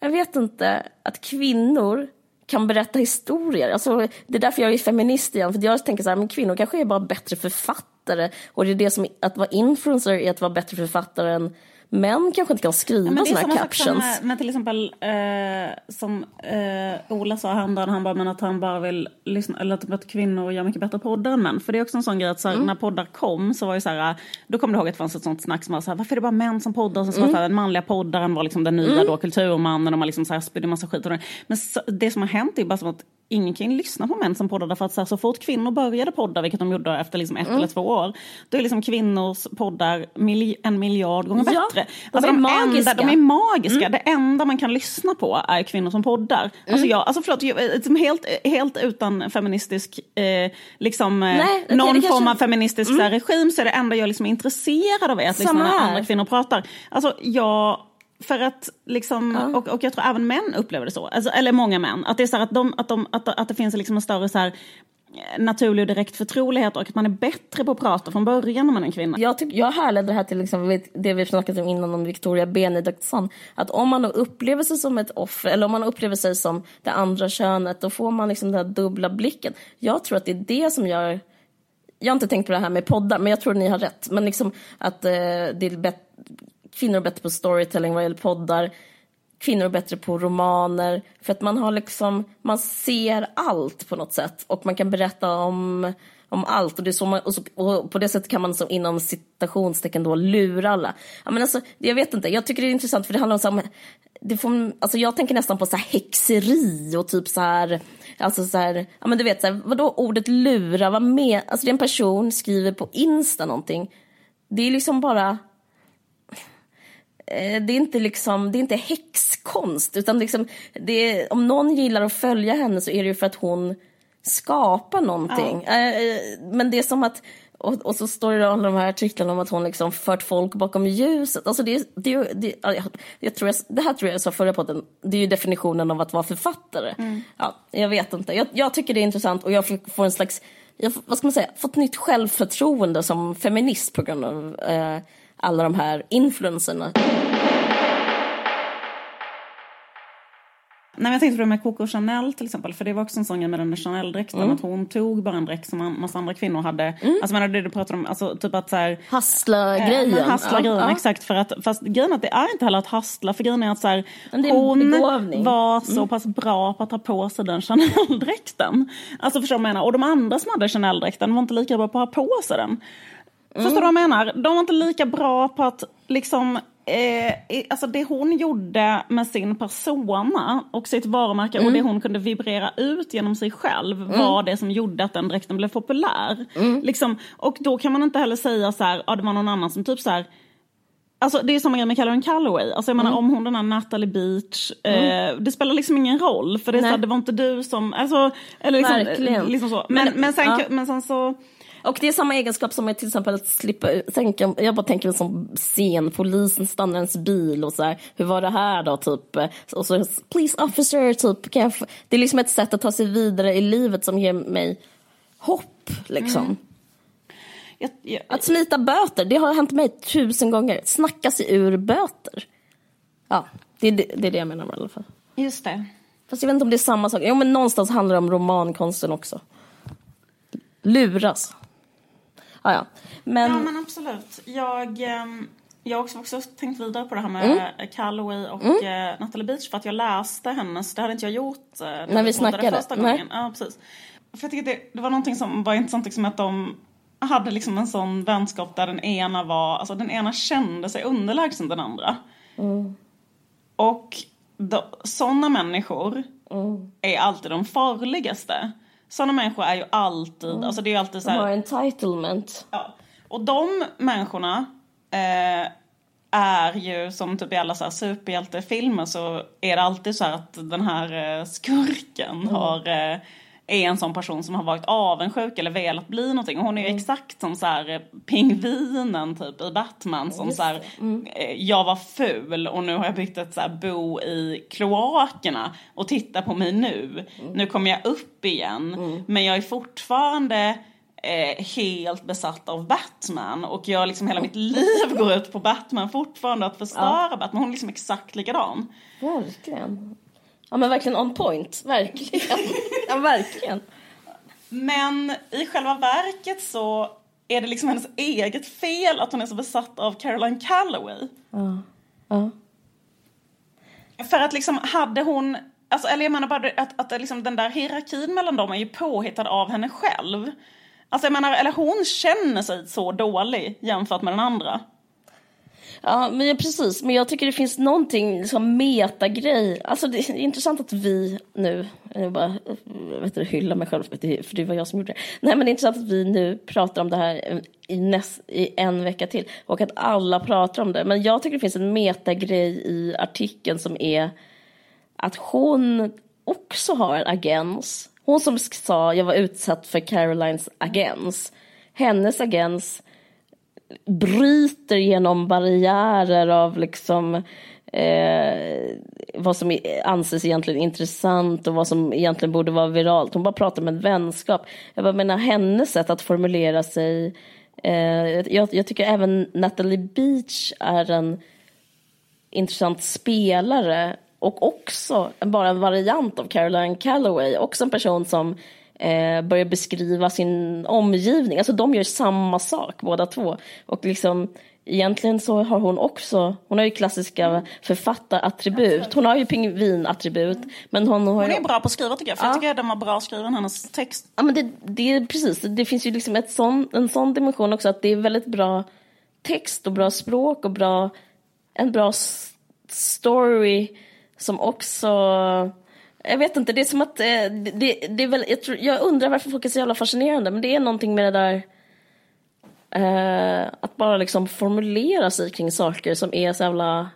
Speaker 2: jag vet inte, att kvinnor kan berätta historier. Alltså, det är därför jag är feminist igen, för jag tänker så här, men kvinnor kanske är bara bättre författare. Och det är det som, att vara influencer är att vara bättre författare än män kanske inte kan skriva
Speaker 1: Men är
Speaker 2: såna här
Speaker 1: som
Speaker 2: captions.
Speaker 1: med, med till exempel eh, som eh, Ola sa häromdagen, han bara, men att han bara vill lyssna, eller typ att kvinnor gör mycket bättre poddar än män. För det är också en sån grej att så här, när poddar kom så var ju så här, då kommer du ihåg att det fanns ett sånt snack som var så här, varför är det bara män som poddar? Och så mm. den manliga poddaren var liksom den nya då, kulturmannen och man liksom så här spydde massa skit. Och det. Men så, det som har hänt är bara som att ingen kan lyssna på män som poddar därför att så, här, så fort kvinnor började podda, vilket de gjorde efter liksom ett eller två år, då är liksom kvinnors poddar mil, en miljard gånger
Speaker 2: Ja,
Speaker 1: bättre.
Speaker 2: de är magiska.
Speaker 1: Enda, de är magiska. Det enda man kan lyssna på är kvinnor som poddar. Alltså jag, alltså förlåt, jag, liksom helt, helt utan feministisk, eh, liksom, eh,
Speaker 2: Nej, okej,
Speaker 1: någon
Speaker 2: det
Speaker 1: form
Speaker 2: kanske-
Speaker 1: av feministisk här, regim så är det enda jag liksom är intresserad av är att liksom,
Speaker 2: Samma
Speaker 1: när andra kvinnor pratar. Alltså jag, för att liksom, och, och jag tror även män upplever det så, alltså, eller många män, att det är så att, de, att, de, att, att det finns liksom en större så här, naturlig och direkt förtrolighet och att man är bättre på att prata från början om man är en kvinna.
Speaker 2: Jag, tyck, jag härleder det här till liksom, det vi snackat om innan om Victoria Benediktsson. Att om man upplever sig som ett offer eller om man upplever sig som det andra könet då får man liksom den här dubbla blicken. Jag tror att det är det som gör jag har inte tänkt på det här med poddar, men jag tror ni har rätt. Men liksom att eh, det är bet- kvinnor är bättre på storytelling vad gäller poddar. Kvinnor är bättre på romaner. För att man har liksom, man ser allt på något sätt. Och man kan berätta om, om allt. Och, det är så man, och, så, och på det sättet kan man så inom citationstecken då lura alla. Ja, men alltså, jag vet inte, jag tycker det är intressant för det handlar om så här, det får, alltså jag tänker nästan på så här häxeri och typ så här, alltså så här, ja men du vet så här, vadå ordet lura, vad med, alltså det är en person skriver på Insta någonting. Det är liksom bara, det är inte liksom, det är inte häxkonst utan liksom, är, om någon gillar att följa henne så är det ju för att hon skapar någonting. Eh, eh, Men det är som att, och, och så står det alla de här artiklarna om att hon liksom fört folk bakom ljuset. Alltså det, det, det, ja, jag, tror jag, det här tror jag jag sa förra podden, det är ju definitionen av att vara författare. Ja, jag vet inte, jag, jag tycker det är intressant och jag får en slags, jag, vad ska man säga, fått nytt självförtroende som feminist på grund av eh, alla de här influenserna.
Speaker 1: Nej, men jag tänkte på det med Coco Chanel till exempel, för det var också en sån grej med den där Chanel-dräkten,
Speaker 2: Mm.
Speaker 1: att hon tog bara en dräkt som en massa andra kvinnor hade. Alltså menar det du pratar om, alltså typ att så här,
Speaker 2: Hassla-grejen.
Speaker 1: Eh, men Hassla grejen,
Speaker 2: Ja,
Speaker 1: exakt. För att, fast grejen är att det är inte heller att hassla, för grejen är att så här,
Speaker 2: är
Speaker 1: hon
Speaker 2: begåvning.
Speaker 1: var så pass bra på att ta på sig den Chanel-dräkten. Alltså förstår du vad jag menar? Och de andra som hade Chanel-dräkten var inte lika bra på att ha på sig den. Förstår du vad jag menar? De var inte lika bra på att liksom Eh, alltså det hon gjorde med sin persona och sitt varumärke och det hon kunde vibrera ut genom sig själv var det som gjorde att den dräkten blev populär. Liksom, och då kan man inte heller säga så här, ja det var någon annan som typ så här Alltså det är samma grej med Calvin Calloway. Alltså jag menar
Speaker 2: Mm.
Speaker 1: om hon den här Natalie Beach. Eh, det spelar liksom ingen roll. För det, är så här, det var inte du som, alltså, eller liksom,
Speaker 2: Verkligen.
Speaker 1: liksom så. Men,
Speaker 2: Men-
Speaker 1: men, sen,
Speaker 2: ja.
Speaker 1: men sen så,
Speaker 2: Och det är samma egenskap som till exempel att slippa tänka, jag bara tänker som scen, polisen stannar ens bil och så här, hur var det här då typ? Och så, please officer, typ, kan jag få-" det är liksom ett sätt att ta sig vidare i livet som ger mig hopp liksom.
Speaker 1: jag, jag,
Speaker 2: Att smita böter, det har hänt mig tusen gånger. Snacka sig ur böter. Ja, det är det, det, är det jag menar i alla fall.
Speaker 1: just det.
Speaker 2: Fast jag vet inte om det är samma sak. Jo men någonstans handlar det om romankonsten också. Luras. Ah, ja. Men,
Speaker 1: Ja men absolut. Jag, ehm, jag har också, också tänkt vidare på det här med
Speaker 2: Mm.
Speaker 1: Calloway och eh, Natalie Beach för att jag läste hennes, det hade inte jag gjort eh, när,
Speaker 2: vi snackade.
Speaker 1: första
Speaker 2: Nej.
Speaker 1: gången. Ja, precis. För jag tycker det, det var någonting som var intressant liksom att de hade liksom en sån vänskap där den ena var, alltså den ena kände sig underlägsen den andra. Och då, sådana människor är alltid de farligaste. Sådana människor är ju alltid, alltså det är alltid så
Speaker 2: de
Speaker 1: här,
Speaker 2: har entitlement.
Speaker 1: Ja. Och de människorna eh, är ju som typ i alla så här superhjältefilmer så är det alltid så här att den här eh, skurken har, eh, är en sån person som har varit avundsjuk eller velat bli någonting. Och hon är ju exakt som så här eh, pingvinen typ i Batman som så här, eh, jag var ful och nu har jag byggt ett så här bo i kloakerna och titta på mig nu. Nu kommer jag upp igen men jag är fortfarande eh, helt besatt av Batman och jag liksom hela mitt liv går ut på Batman fortfarande att förstöra Batman. Hon är liksom exakt likadan.
Speaker 2: Verkligen. Ja men verkligen on point. Verkligen. ja verkligen.
Speaker 1: Men i själva verket så är det liksom hennes eget fel att hon är så besatt av Caroline Calloway?
Speaker 2: Ja. ja.
Speaker 1: För att liksom hade hon, alltså, eller jag menar bara att, att liksom den där hierarkin mellan dem är ju påhittad av henne själv. Alltså jag menar, eller hon känner sig så dålig jämfört med den andra.
Speaker 2: Ja, men precis. Men jag tycker det finns någonting som metagrej. Alltså det är intressant att vi nu, jag bara vet du, hylla mig själv för det var jag som gjorde det. Nej, men det är intressant att vi nu pratar om det här i, näst, i en vecka till och att alla pratar om det. Men jag tycker det finns en metagrej i artikeln som är att hon också har en agens. Hon som sa jag var utsatt för Carolines agens. Hennes agens bryter genom barriärer av liksom eh, vad som anses egentligen intressant och vad som egentligen borde vara viralt. Hon bara pratar om en vänskap. Jag bara menar hennes sätt att formulera sig. Eh, jag, jag tycker även Natalie Beach är en intressant spelare och också bara en variant av Caroline Calloway. Också en person som eh, börjar beskriva sin omgivning. Alltså de gör samma sak båda två. Och liksom egentligen så har hon också, hon har ju klassiska författarattribut. Hon har ju pingvinattribut. Men hon, har
Speaker 1: hon är bra på att skriva tycker jag. För ja. jag tycker den var bra skriven, hennes text.
Speaker 2: Ja men det, det är precis, det finns ju liksom ett sån, en sån dimension också att det är väldigt bra text och bra språk och bra, en bra story som också jag vet inte, det är som att eh, det, det är väl, jag, tror, jag, undrar varför folk är så jävla fascinerande, men det är någonting med det där eh, att bara liksom formulera sig kring saker som är så jävla,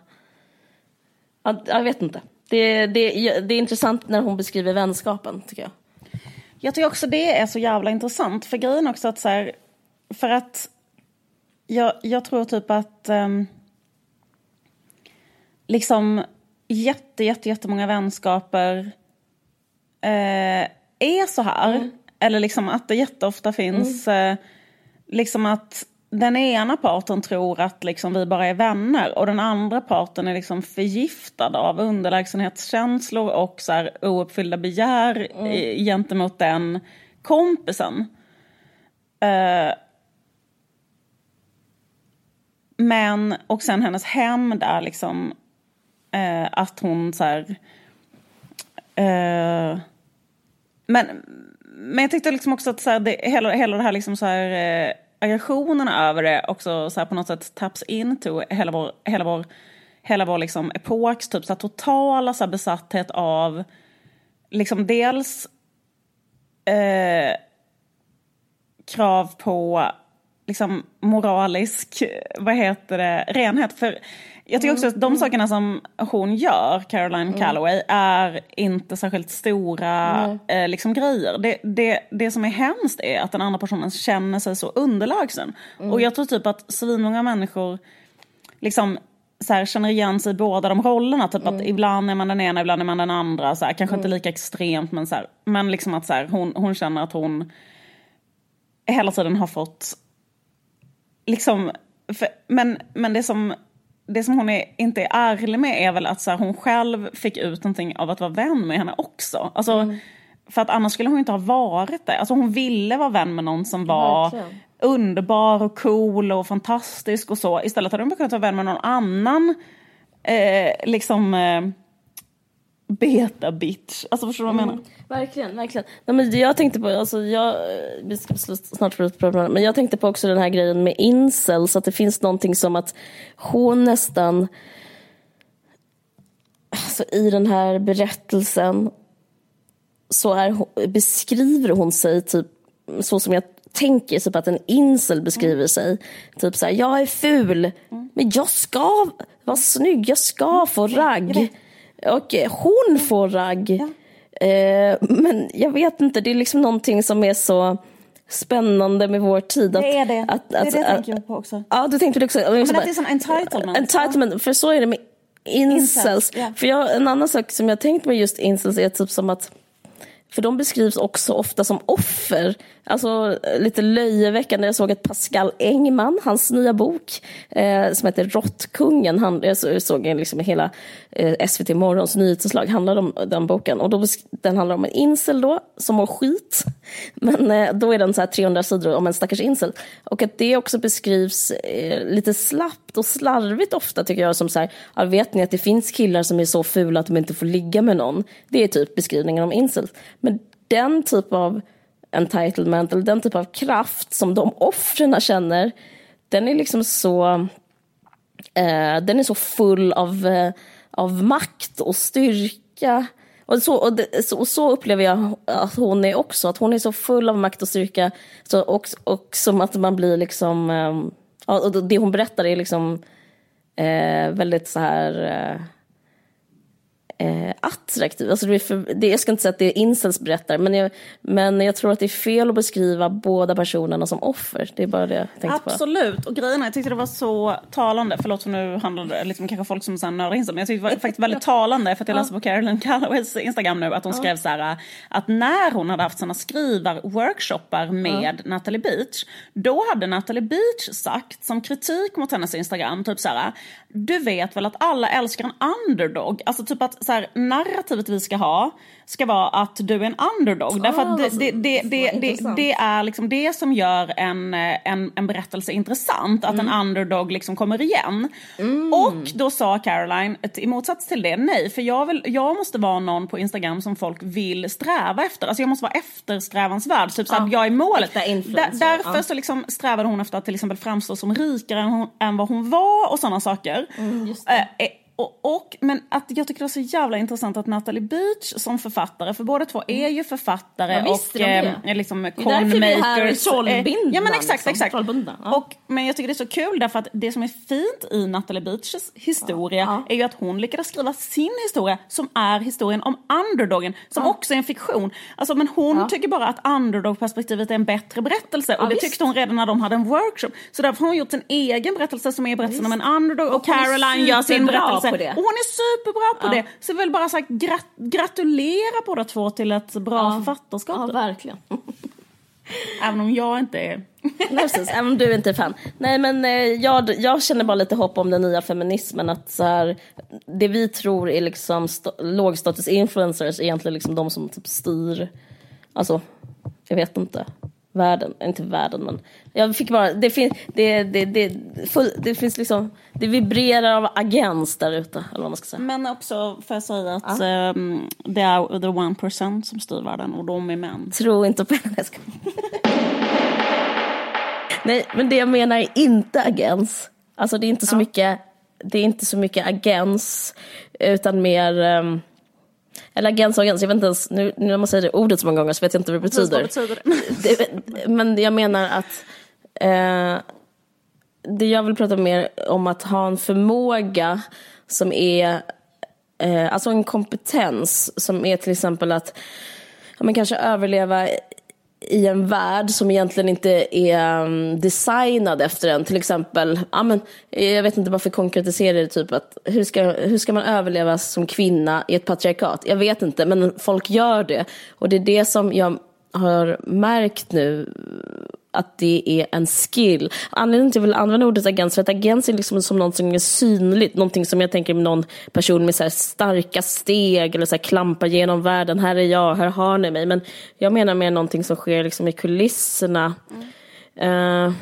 Speaker 2: jag, jag vet inte. Det, det, det är intressant när hon beskriver vänskapen, tycker jag.
Speaker 1: Jag tycker också det är så jävla intressant, för grejen också att så här, för att jag, jag tror typ att um, liksom jätte, jätte, jättemånga vänskaper eh, är så här. Mm. Eller liksom att det jätteofta finns mm. eh, liksom att den ena parten tror att liksom vi bara är vänner och den andra parten är liksom förgiftad av underlägsenhetskänslor och så här ouppfyllda begär mm. gentemot den kompisen. Eh, men, och sen hennes hem där liksom eh, att hon så här, eh, men, men jag tyckte liksom också att så här, det, hela, hela det här, liksom så här eh, aggressionen över det också så här, på något sätt taps into hela vår, hela vår, hela vår liksom epoks typ, så här, totala så här, besatthet av liksom dels eh, krav på liksom moralisk, vad heter det, renhet. För jag tycker också att de mm. sakerna som hon gör, Caroline mm. Calloway, är inte särskilt stora eh, liksom, grejer. Det, det, det som är hemskt är att den andra personen känner sig så underlägsen. Mm. Och jag tror typ att svinmånga människor liksom så här, känner igen sig i båda de rollerna. Typ mm. att ibland är man den ena, ibland är man den andra. Så här, kanske inte mm. lika extremt men, så här, men liksom att så här, hon, hon känner att hon hela tiden har fått liksom, för, men, men det som det som hon är, inte är ärlig med är väl att så här, hon själv fick ut någonting av att vara vän med henne också. Alltså, mm. För att annars skulle hon inte ha varit det. Alltså hon ville vara vän med någon som var Verkligen. underbar och cool och fantastisk och så. Istället hade hon kunnat vara vän med någon annan eh, liksom eh, beta bitch. Alltså förstår du vad jag menar? Mm,
Speaker 2: verkligen, verkligen. Nej, men jag tänkte på, alltså jag, vi ska snart få prata men jag tänkte på också den här grejen med incels, att det finns någonting som att hon nästan, alltså i den här berättelsen så är, beskriver hon sig typ så som jag tänker typ att en incel beskriver mm. sig. Typ så här, jag är ful, mm. men jag ska vara snygg, jag ska få ragg. Och hon får ragg. Eh, men jag vet inte, det är liksom någonting som är så spännande med vår tid.
Speaker 1: Att, det är det. Att, det är att, det jag tänker på också.
Speaker 2: Ja, du tänkte det också.
Speaker 1: Men att det är sån entitlement.
Speaker 2: Entitlement, för så är det med incels. incels yeah. För jag, en annan sak som jag tänkt med just incels är typ som att för de beskrivs också ofta som offer Alltså lite löjeväckande, jag såg att Pascal Engman, hans nya bok eh, som heter Råttkungen, han, jag såg liksom hela eh, SVT Morgons nyhetsinslag, handlade om den boken. Och då, den handlar om en incel då, som mår skit. Men eh, då är den så här 300 sidor om en stackars incel. Och att det också beskrivs eh, lite slappt och slarvigt ofta tycker jag, som så här, ja, vet ni att det finns killar som är så fula att de inte får ligga med någon? Det är typ beskrivningen om incels. Men den typ av entitlement eller den typ av kraft som de offren känner, den är liksom så, eh, den är så full av, eh, av makt och styrka. Och så, och, det, så, och så upplever jag att hon är också, att hon är så full av makt och styrka så, och, och som att man blir liksom, eh, och det hon berättar är liksom eh, väldigt så här eh, eh, attraktiv. Alltså det är för, det, jag ska inte säga att det är incels berättar, men jag, men jag tror att det är fel att beskriva båda personerna som offer. Det är bara det jag tänkte
Speaker 1: Absolut, på. och grejen jag tyckte det var så talande, förlåt för nu handlar det liksom kanske folk som sen nördar in sig, men jag tyckte det var faktiskt väldigt talande, för att jag läste på Carolyn Calloways Instagram nu, att hon skrev så här, att när hon hade haft sina skrivarworkshoppar med Natalie Beach, då hade Natalie Beach sagt som kritik mot hennes Instagram, typ så här, du vet väl att alla älskar en underdog, alltså typ att så här, narrativet vi ska ha ska vara att du är en underdog. Därför att det, det, det, det, det, är liksom det som gör en, en, en berättelse intressant, att mm. en underdog liksom kommer igen. Mm. Och då sa Caroline, i motsats till det, nej, för jag, vill, jag måste vara någon på Instagram som folk vill sträva efter. Alltså jag måste vara eftersträvansvärd, typ så att jag är målet. Där, därför ja. så liksom strävade hon efter att till exempel framstå som rikare än, hon, än vad hon var och sådana saker. Mm, och, och, men att jag tycker det är så jävla intressant att Natalie Beach som författare, för båda två är ju författare
Speaker 2: ja,
Speaker 1: och eh, liksom
Speaker 2: det är därför vi är här
Speaker 1: trollbindna. Ja men exakt, liksom. exakt. Ja. Och, men jag tycker det är så kul därför att det som är fint i Natalie Beachs historia ja. är ju att hon lyckades skriva sin historia som är historien om underdogen, som också är en fiktion. Alltså, men hon tycker bara att underdog-perspektivet är en bättre berättelse och det visst. tyckte hon redan när de hade en workshop. Så därför har hon gjort sin egen berättelse som är berättelsen om en underdog och, och Caroline gör sin berättelse på det. Och hon är superbra på ja. det. Så jag vill bara sagt grat gratulera båda två till ett bra ja. författarskap.
Speaker 2: Ja, verkligen.
Speaker 1: Även om jag inte är...
Speaker 2: Nej, precis. Även om du inte är fan. Nej, men eh, jag, jag känner bara lite hopp om den nya feminismen. Att så här, det vi tror är liksom lågstatus influencers är egentligen liksom de som typ styr. Alltså, jag vet inte världen, inte världen men jag fick bara, det, fin, det, det, det, full, det finns liksom, det vibrerar av agens där ute eller vad man ska säga.
Speaker 1: Men också får jag säga att ja. um, det är the one percent som styr världen och de är män.
Speaker 2: Tro inte på henne. Nej men det jag menar är inte agens. Alltså det är inte så ja. mycket, det är inte så mycket agens utan mer um, eller agens och agens, jag vet inte ens, nu, nu när man säger det ordet så många gånger så vet jag inte vad det betyder. Vad betyder det? men jag menar att eh, det jag vill prata mer om att ha en förmåga som är, eh, alltså en kompetens som är till exempel att men kanske överleva i en värld som egentligen inte är mm, designad efter en. Till exempel, ja, men, jag vet inte varför konkretiserar det, typ att hur ska, hur ska man överleva som kvinna i ett patriarkat? Jag vet inte, men folk gör det. Och det är det som jag har märkt nu att det är en skill. Anledningen till att jag vill använda ordet agens för att agens är liksom som något som är synligt, någonting som jag tänker med någon person med så starka steg eller så klampar genom världen, här är jag, här har ni mig. Men jag menar mer någonting som sker liksom i kulisserna. Mm. Uh,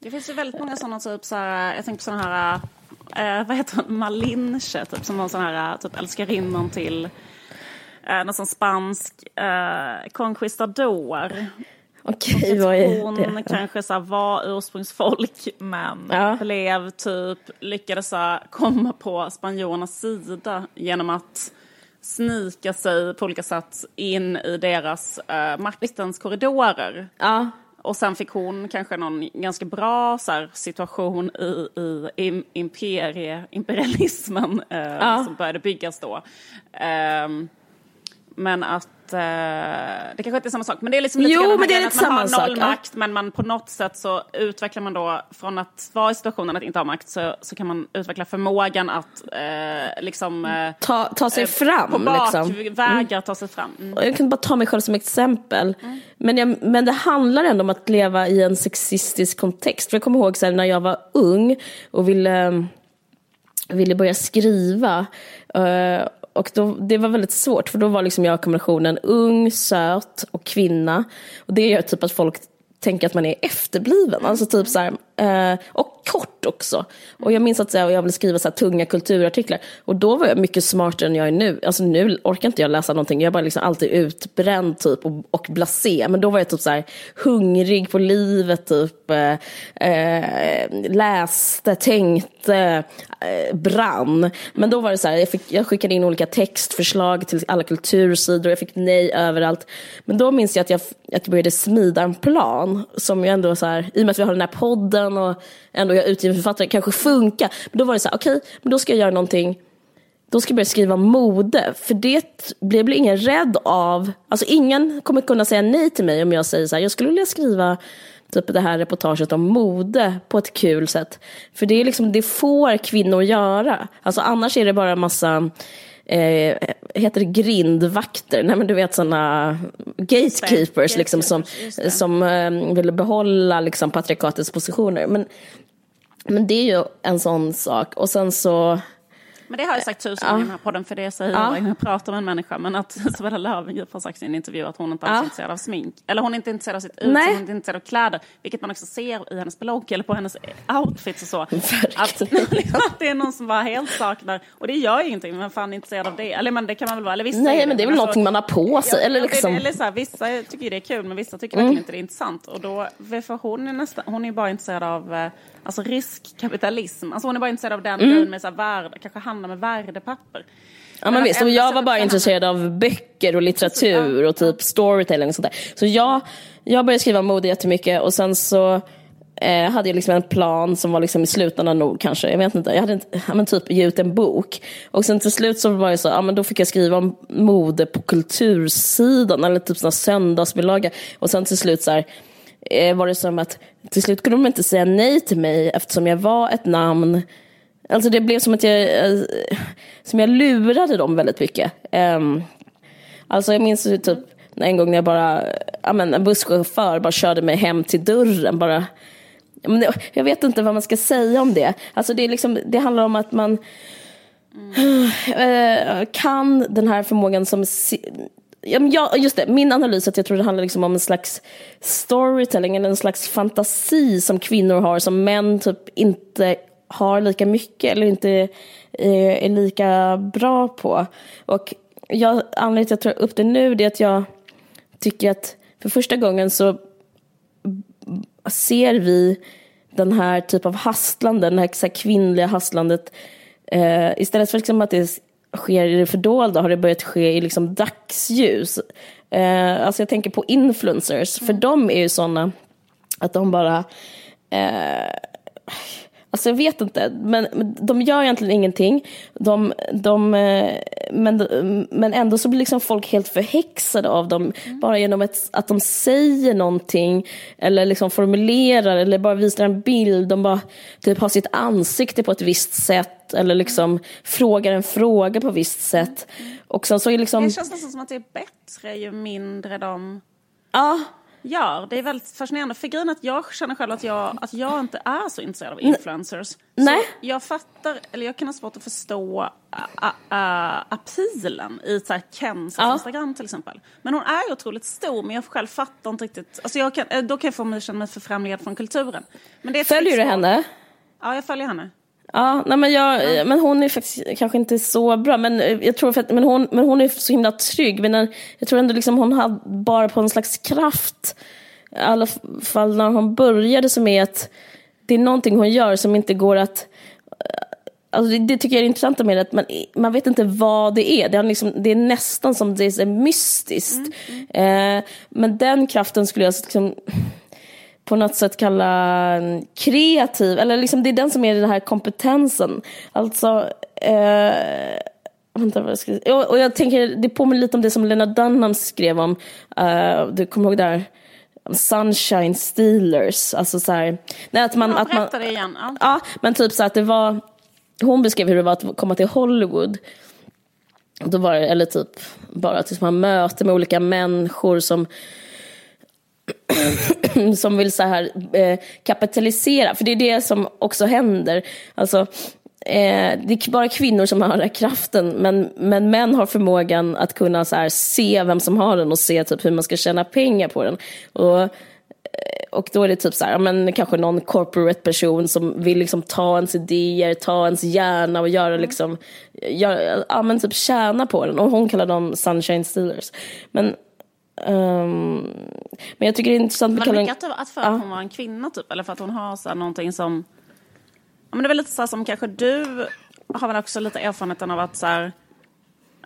Speaker 1: det finns ju väldigt många sådana, typ så här, jag tänker på sådana här, uh, vad heter hon, Malinche, typ som någon sån här eh, typ älskarinnan till någon sån spansk eh, conquistador.
Speaker 2: Okej, vad är
Speaker 1: det? kanske så var ursprungsfolk men ja. blev typ, lyckades så komma på spanjorernas sida genom att snika sig på olika sätt in i deras uh, maktens korridorer.
Speaker 2: Ja.
Speaker 1: Och sen fick hon kanske någon ganska bra så här, situation i, i imperie, imperialismen uh, ja. som började byggas då. Um, men att eh, det kanske inte är samma sak. Men det är liksom lite
Speaker 2: Jo, men det är lite
Speaker 1: att man har
Speaker 2: samma
Speaker 1: noll
Speaker 2: sak, ja.
Speaker 1: makt men man på något sätt så utvecklar man då från att vara i situationen att inte ha makt så, så kan man utveckla förmågan att eh, liksom eh,
Speaker 2: Ta, ta sig
Speaker 1: eh,
Speaker 2: fram.
Speaker 1: på
Speaker 2: liksom.
Speaker 1: bakvägar ta sig fram. Mm.
Speaker 2: Jag kan bara ta mig själv som exempel. Men, jag, men det handlar ändå om att leva i en sexistisk kontext. För jag kommer ihåg så här, när jag var ung och ville, ville börja skriva och då, det var väldigt svårt för då var liksom jag kombinationen ung, söt och kvinna. Och det gör typ att folk tänker att man är efterbliven. Alltså typ så här, eh, och kort också. Och jag minns att så här, jag ville skriva så här, tunga kulturartiklar. Och då var jag mycket smartare än jag är nu. Alltså nu orkar inte jag läsa någonting. Jag är bara liksom alltid utbränd typ och, och blasé. Men då var jag typ så här hungrig på livet typ. Eh, eh, läste, tänkte, eh, brann. Men då var det så här, jag, fick, jag skickade in olika textförslag till alla kultursidor. Jag fick nej överallt. Men då minns jag att jag, att jag började smida en plan. Som jag ändå så här, i och med att vi har den här podden och ändå jag är utgiven författare, kanske funka. Men då var det så här, okej, men då ska jag göra någonting då ska jag börja skriva mode. För det blir blir ingen rädd av. Alltså ingen kommer kunna säga nej till mig om jag säger så här, jag skulle vilja skriva typ det här reportaget om mode på ett kul sätt. För det är liksom, det får kvinnor göra. Alltså annars är det bara en massa Eh, heter det grindvakter? Nej men du vet sådana gatekeepers liksom som, som eh, vill behålla liksom patriarkatets positioner. Men, men det är ju en sån sak. Och sen så
Speaker 1: Men det har jag sagt tusen gånger i den här podden, för det säger
Speaker 2: Ja.
Speaker 1: jag varje gång jag pratar med en människa. Men att Isabella Löwengrip har sagt i en intervju att hon inte alls är intresserad av smink. Eller hon är inte intresserad av sitt utseende, hon är inte intresserad av kläder. Vilket man också ser i hennes blogg eller på hennes outfits och så. Att,
Speaker 2: Verkligen.
Speaker 1: att det är någon som bara helt saknar, och det gör ju ingenting, men fan är intresserad av det. Eller men det kan man väl vara, eller vissa
Speaker 2: Nej men det är väl
Speaker 1: alltså-
Speaker 2: någonting man har på sig. eller
Speaker 1: Ja, det-
Speaker 2: liksom.
Speaker 1: eller så här, vissa tycker ju det är kul men vissa tycker
Speaker 2: Mm.
Speaker 1: verkligen inte det är intressant. Och då, för hon är, nästan, hon är bara intresserad av eh, alltså riskkapitalism. Alltså hon är bara intresserad av den grejen med så här värde, kanske handla med värdepapper.
Speaker 2: Mm. Ja men visst, och jag var bara intresserad av böcker och litteratur och typ storytelling och sånt där. Så jag, jag började skriva mode jättemycket och sen så eh, hade jag liksom en plan som var liksom i slutändan nog kanske, jag vet inte, jag hade inte, ja, men typ ge ut en bok. Och sen till slut så var det så, ja men då fick jag skriva om mode på kultursidan eller typ här söndagsbilaga. Och sen till slut så här, var det som att till slut kunde de inte säga nej till mig eftersom jag var ett namn Alltså det blev som att jag, eh, som jag lurade dem väldigt mycket. Ehm, alltså jag minns typ en gång när jag bara, ja men en busschaufför bara körde mig hem till dörren bara. Men det, jag vet inte vad man ska säga om det. Alltså det, är liksom, det handlar om att man eh, kan den här förmågan som Ja, just det. Min analys är att jag tror det handlar liksom om en slags storytelling eller en slags fantasi som kvinnor har som män typ inte har lika mycket eller inte eh, är lika bra på. Och jag, anledningen till att jag tar upp det nu det är att jag tycker att för första gången så ser vi den här typ av hastlande, det här, här kvinnliga hastlandet. Eh, istället för liksom att det är sker i det fördolda har det börjat ske i liksom dagsljus. Eh, alltså jag tänker på influencers, för de är ju sådana att de bara eh, Alltså jag vet inte, men, de gör egentligen ingenting. De, de, eh, men, men ändå så blir liksom folk helt förhäxade av dem. Bara genom ett, att de säger någonting eller liksom formulerar eller bara visar en bild. De bara typ har sitt ansikte på ett visst sätt eller liksom frågar en fråga på visst sätt. Och sen så är liksom...
Speaker 1: Det känns nästan som att det är bättre ju mindre de
Speaker 2: Ja,
Speaker 1: gör. Det är väldigt fascinerande. För grejen att jag känner själv att jag, att jag inte är så intresserad av influencers.
Speaker 2: Nej.
Speaker 1: Så jag fattar, eller jag kan ha svårt att förstå uh, uh, appealen i så här Kens
Speaker 2: Ja.
Speaker 1: Instagram till exempel. Men hon är ju otroligt stor, men jag själv fattar inte riktigt. Alltså jag kan, eh, då kan jag få mig känna mig förfrämligad från kulturen. Men det är
Speaker 2: följer du henne?
Speaker 1: Ja, jag följer henne.
Speaker 2: Ja, nej men, jag, men hon är faktiskt kanske inte så bra. Men, eh, jag tror för att, men, hon, men hon är så himla trygg. Men eh, jag tror ändå liksom hon har bara på en slags kraft. I alla fall när hon började som är att det är någonting hon gör som inte går att... Alltså det, det tycker jag är intressant med det, att man, man vet inte vad det är. Det är, liksom, det är nästan som det är mystiskt. Eh, men den kraften skulle jag liksom på något sätt kalla en kreativ, eller liksom det är den som är den här kompetensen. Alltså, eh, Vänta vad jag ska... Och, och jag tänker, det påminner lite om det som Lena Dunham skrev om, uh, du kommer ihåg där? Sunshine Stealers, alltså så här, nej, att man...
Speaker 1: Ja,
Speaker 2: att man
Speaker 1: det igen. Ja.
Speaker 2: Ja, men typ så att det var, hon beskrev hur det var att komma till Hollywood. Då var det, eller typ bara att man möter med olika människor som som vill så här eh, kapitalisera, för det är det som också händer. Alltså, eh, det är bara kvinnor som har den här kraften, men, men män har förmågan att kunna så här, se vem som har den och se typ, hur man ska tjäna pengar på den. Och, eh, och då är det typ så här, ja, men kanske någon corporate person som vill liksom ta ens idéer, ta ens hjärna och göra liksom, göra, ja men typ tjäna på den. Och hon kallar dem sunshine stealers. Men ehm, men jag tycker det är intressant med kallar-
Speaker 1: mycket att, att för att hon var en kvinna typ, eller för att hon har så här, någonting som... Ja, men det är väl lite så här som kanske du har väl också lite erfarenheten av att så här...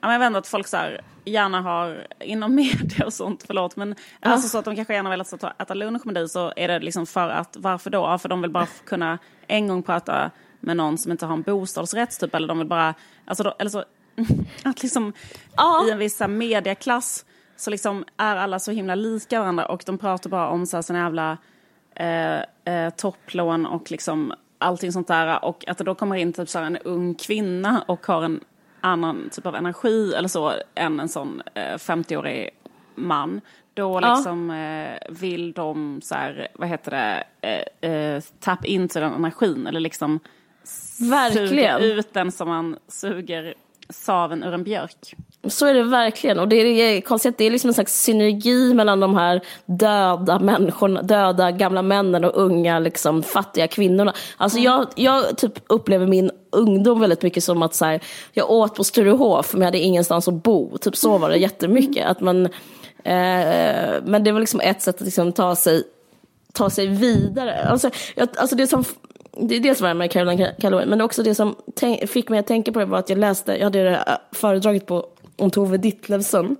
Speaker 1: Ja, men jag vet inte att folk så här, gärna har, inom media och sånt, förlåt, men alltså så att de kanske gärna vill att ta, äta lunch med dig så är det liksom för att, varför då? Ja, för de vill bara kunna en gång prata med någon som inte har en bostadsrätt typ, eller de vill bara, alltså då, eller så, att liksom
Speaker 2: Ja.
Speaker 1: i en viss här, mediaklass så liksom är alla så himla lika varandra och de pratar bara om så här, såna jävla eh, eh, topplån och liksom allting sånt där och att det då kommer in typ så här, en ung kvinna och har en annan typ av energi eller så än en sån eh, 50-årig man. Då
Speaker 2: Ja.
Speaker 1: liksom eh, vill de så här, vad heter det, eh, eh, tap into den energin eller liksom suga
Speaker 2: Verkligen.
Speaker 1: ut den som man suger saven ur en björk.
Speaker 2: Så är det verkligen. Och det är, konstigt, det är liksom en slags synergi mellan de här döda människorna, döda gamla männen och unga liksom, fattiga kvinnorna. Alltså jag, jag typ upplever min ungdom väldigt mycket som att så här, jag åt på Sturehof men jag hade ingenstans att bo. Typ så var det jättemycket. Att man, eh, men det var liksom ett sätt att liksom ta sig ta sig vidare. Alltså, jag, alltså det som det är var det med Caroline Calloway, men också det som fick mig att tänka på det var att jag läste, jag hade det föredraget på om Tove Ditlevsen.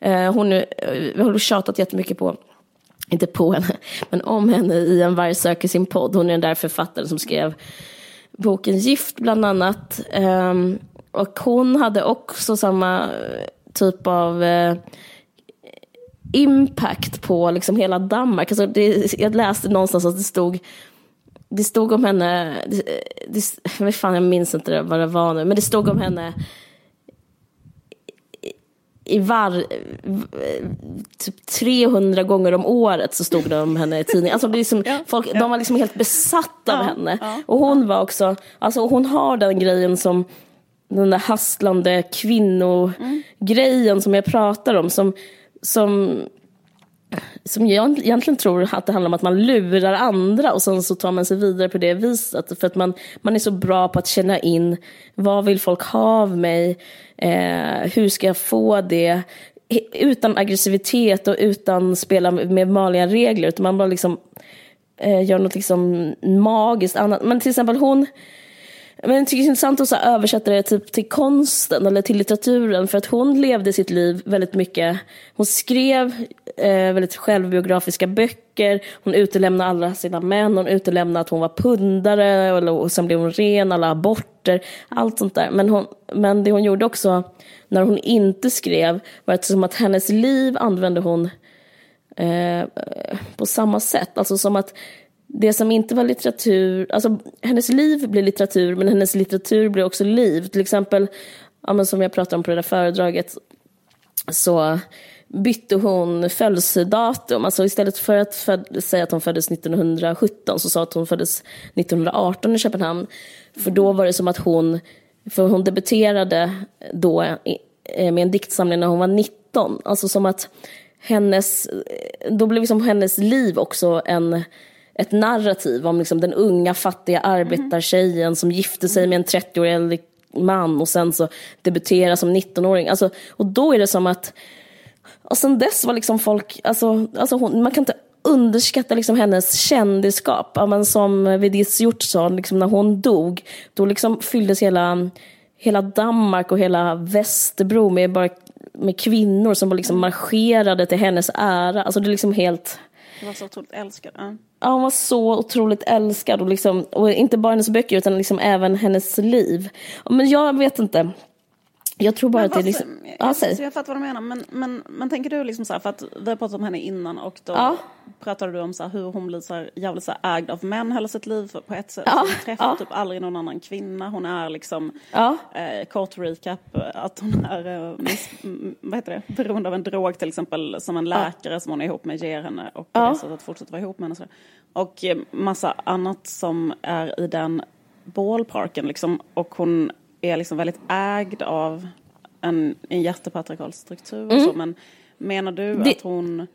Speaker 2: Eh, hon eh, vi har tjatat jättemycket på, inte på henne, men om henne i En varg söker sin podd. Hon är den där författaren som skrev boken Gift bland annat. Ehm, och hon hade också samma eh, typ av eh, impact på liksom hela Danmark. Alltså det, jag läste någonstans att det stod det stod om henne, det, det, fan, jag minns inte vad det var nu, men det stod om henne i var, typ 300 gånger om året så stod det om henne i tidningen. Alltså det är som, folk, De var liksom helt besatta av
Speaker 1: Ja,
Speaker 2: henne.
Speaker 1: ja.
Speaker 2: Och hon var också, alltså hon har den grejen som den där hasslande kvinnogrejen som jag pratar om. Som, som, som jag egentligen tror att det handlar om att man lurar andra och sen så tar man sig vidare på det viset. För att man, man är så bra på att känna in vad vill folk ha av mig, eh, hur ska jag få det, utan aggressivitet och utan spela med vanliga regler. Utan man bara liksom eh, gör något liksom magiskt annat. Men till exempel hon, men jag tycker det är intressant att så översätta det typ till konsten eller till litteraturen för att hon levde sitt liv väldigt mycket. Hon skrev eh, väldigt självbiografiska böcker, hon utelämnade alla sina män, hon utelämnade att hon var pundare och, och sen blev hon ren, alla rapporter, allt sånt där. Men, hon, men det hon gjorde också när hon inte skrev var att som att hennes liv använde hon eh, på samma sätt. Alltså som att det som inte var litteratur, alltså hennes liv blir litteratur men hennes litteratur blir också liv. Till exempel, ja, men som jag pratade om på det där föredraget, så bytte hon födelsedatum. Alltså istället för att säga att hon föddes 1917 så sa att hon föddes 1918 i Köpenhamn. För då var det som att hon, för hon debuterade då eh, med en diktsamling när hon var 19. Alltså som att hennes, då blev liksom hennes liv också en, ett narrativ om liksom den unga fattiga arbetartjejen som gifte sig med en 30-årig man och sen så debuterar som 19-åring. Alltså, och då är det som att och sen dess var liksom folk, alltså, alltså hon, man kan inte underskatta liksom hennes kändisskap. Ja, men som Vedis Hjortsson, liksom när hon dog, då liksom fylldes hela, hela Danmark och hela Västerbro med, bara, med kvinnor som liksom marscherade till hennes ära. Alltså det är liksom helt...
Speaker 1: Jag var så otroligt älskad. Ja.
Speaker 2: Ja, hon var så otroligt älskad och, liksom, och inte bara hennes böcker utan liksom även hennes liv. Men jag vet inte. Jag tror bara
Speaker 1: Men
Speaker 2: att det är liksom...
Speaker 1: jag,
Speaker 2: Ja,
Speaker 1: jag,
Speaker 2: säg.
Speaker 1: jag fattar vad du menar, men, men, men tänker du liksom så här, för att vi har pratat om henne innan och då
Speaker 2: Ja.
Speaker 1: pratade du om så här, hur hon blir så här, jävligt så här, ägd av män hela sitt liv på ett sätt.
Speaker 2: Ja,
Speaker 1: Hon träffar
Speaker 2: ja.
Speaker 1: typ aldrig någon annan kvinna, hon är liksom,
Speaker 2: Ja.
Speaker 1: eh, kort recap, att hon är, eh, miss, vad heter det, beroende av en drog till exempel, som en läkare som hon är ihop med ger henne och på
Speaker 2: Ja.
Speaker 1: det sättet fortsätter vara ihop med henne. Och, så och eh, massa annat som är i den ballparken liksom, och hon är liksom väldigt ägd av en, en jättepatriarkal struktur. och Så, men menar du
Speaker 2: Mm. Det-
Speaker 1: att hon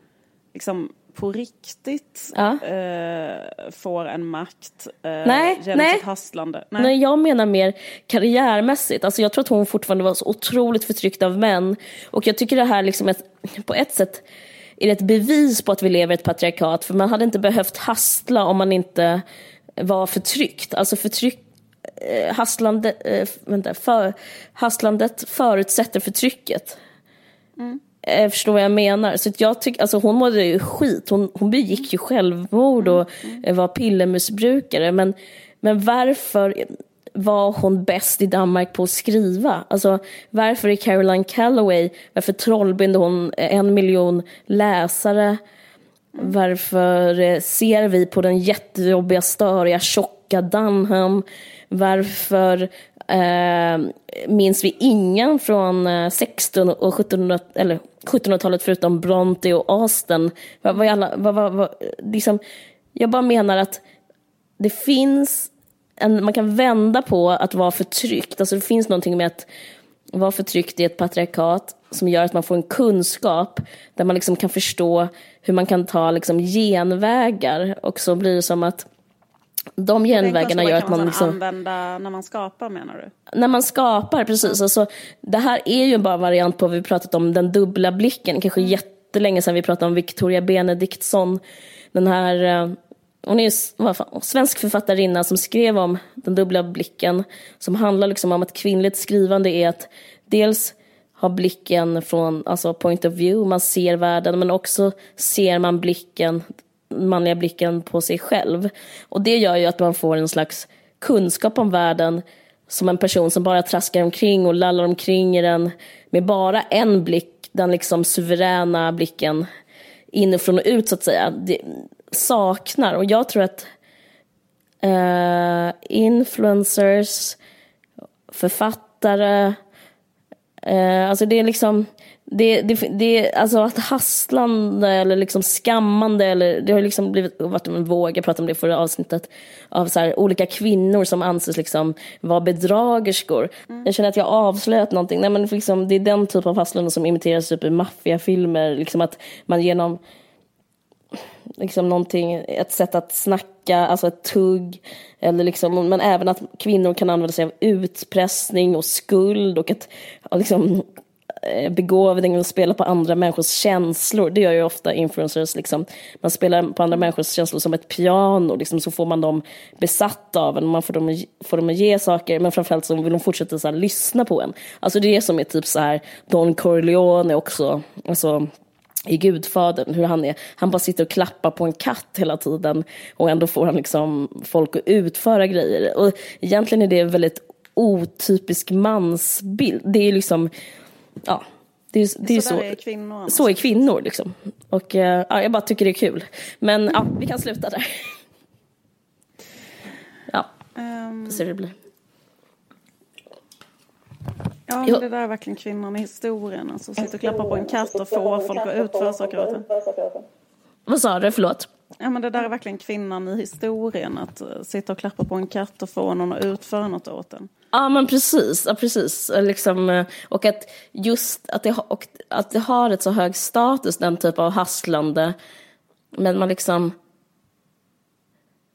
Speaker 1: liksom på riktigt
Speaker 2: Ja.
Speaker 1: eh, får en makt eh,
Speaker 2: Nej,
Speaker 1: genom
Speaker 2: nej.
Speaker 1: sitt hasslande? Nej.
Speaker 2: Nej, jag menar mer karriärmässigt. Alltså jag tror att hon fortfarande var så otroligt förtryckt av män. Och jag tycker det här liksom ett, på ett sätt är det ett bevis på att vi lever i ett patriarkat. För man hade inte behövt hassla om man inte var förtryckt. Alltså förtryck, eh, hasslande, eh, vänta, för, hasslandet förutsätter förtrycket. Eh, förstår vad jag menar? Så att jag tycker, alltså hon mådde ju skit. Hon, hon begick ju självmord och eh, var pillermissbrukare. Men, men varför var hon bäst i Danmark på att skriva? Alltså varför är Caroline Calloway, varför trollbinde hon en miljon läsare? Varför eh, ser vi på den jättejobbiga, störiga, tjocka Dunham? Varför eh, minns vi ingen från eh, 16 och 1700 eller 1700-talet förutom Bronte och Austen? Vad, vad, alla, vad, vad, vad, liksom, jag bara menar att det finns en, man kan vända på att vara förtryckt. Alltså det finns någonting med att vara förtryckt i ett patriarkat som gör att man får en kunskap där man liksom kan förstå hur man kan ta liksom genvägar och så blir det som att de genvägarna gör att man
Speaker 1: kan
Speaker 2: liksom
Speaker 1: använda när man skapar menar du?
Speaker 2: när man skapar, precis. Alltså, det här är ju bara en variant på vad vi pratat om, den dubbla blicken. Kanske jättelänge sedan vi pratade om Victoria Benediktsson. Den här, eh, hon är ju fan, svensk författarinna som skrev om den dubbla blicken. Som handlar liksom om att kvinnligt skrivande är att dels ha blicken från, alltså point of view, man ser världen, men också ser man blicken, manliga blicken på sig själv. Och det gör ju att man får en slags kunskap om världen som en person som bara traskar omkring och lallar omkring i den med bara en blick, den liksom suveräna blicken inifrån och ut så att säga, det saknar. Och jag tror att eh, influencers, författare, eh, alltså det är liksom det, det, det, alltså att hasslande eller liksom skammande, eller det har liksom blivit, varit en våg, jag pratade om det i förra avsnittet, av så här, olika kvinnor som anses liksom vara bedragerskor. Jag känner att jag avslöjat någonting. Nej, men liksom, det är den typ av hasslande som imiteras typ i maffiafilmer, liksom att man genom liksom någonting, ett sätt att snacka, alltså ett tugg, eller liksom, men även att kvinnor kan använda sig av utpressning och skuld och ett liksom, begåvning och spela på andra människors känslor. Det gör ju ofta influencers. Liksom. Man spelar på andra människors känslor som ett piano, liksom, så får man dem besatta av en, man får dem, får dem att ge saker, men framförallt så vill de fortsätta så här, lyssna på en. Alltså det är som är typ så här, Don Corleone också, alltså i Gudfadern, hur han är. Han bara sitter och klappar på en katt hela tiden och ändå får han liksom folk att utföra grejer. Och egentligen är det en väldigt otypisk mansbild. Det är liksom, ja, det är, det är
Speaker 1: så
Speaker 2: så.
Speaker 1: är kvinnor.
Speaker 2: Så är kvinnor liksom. Och eh, ja, jag bara tycker det är kul. Men ja, vi kan sluta där. Ja,
Speaker 1: Ehm,
Speaker 2: får se hur det blir.
Speaker 1: ja, men det där är verkligen kvinnan i historien. Alltså sitta och klappa på en katt och få folk att utföra saker åt en.
Speaker 2: Vad sa du? Förlåt.
Speaker 1: Ja, men det där är verkligen kvinnan i historien. Att eh, sitta och klappa på en katt och få någon att utföra något åt en.
Speaker 2: Ja men precis, ja, precis. Liksom, eh, och att just att det, och att det har ett så hög status, den typ av hasslande. Men man liksom...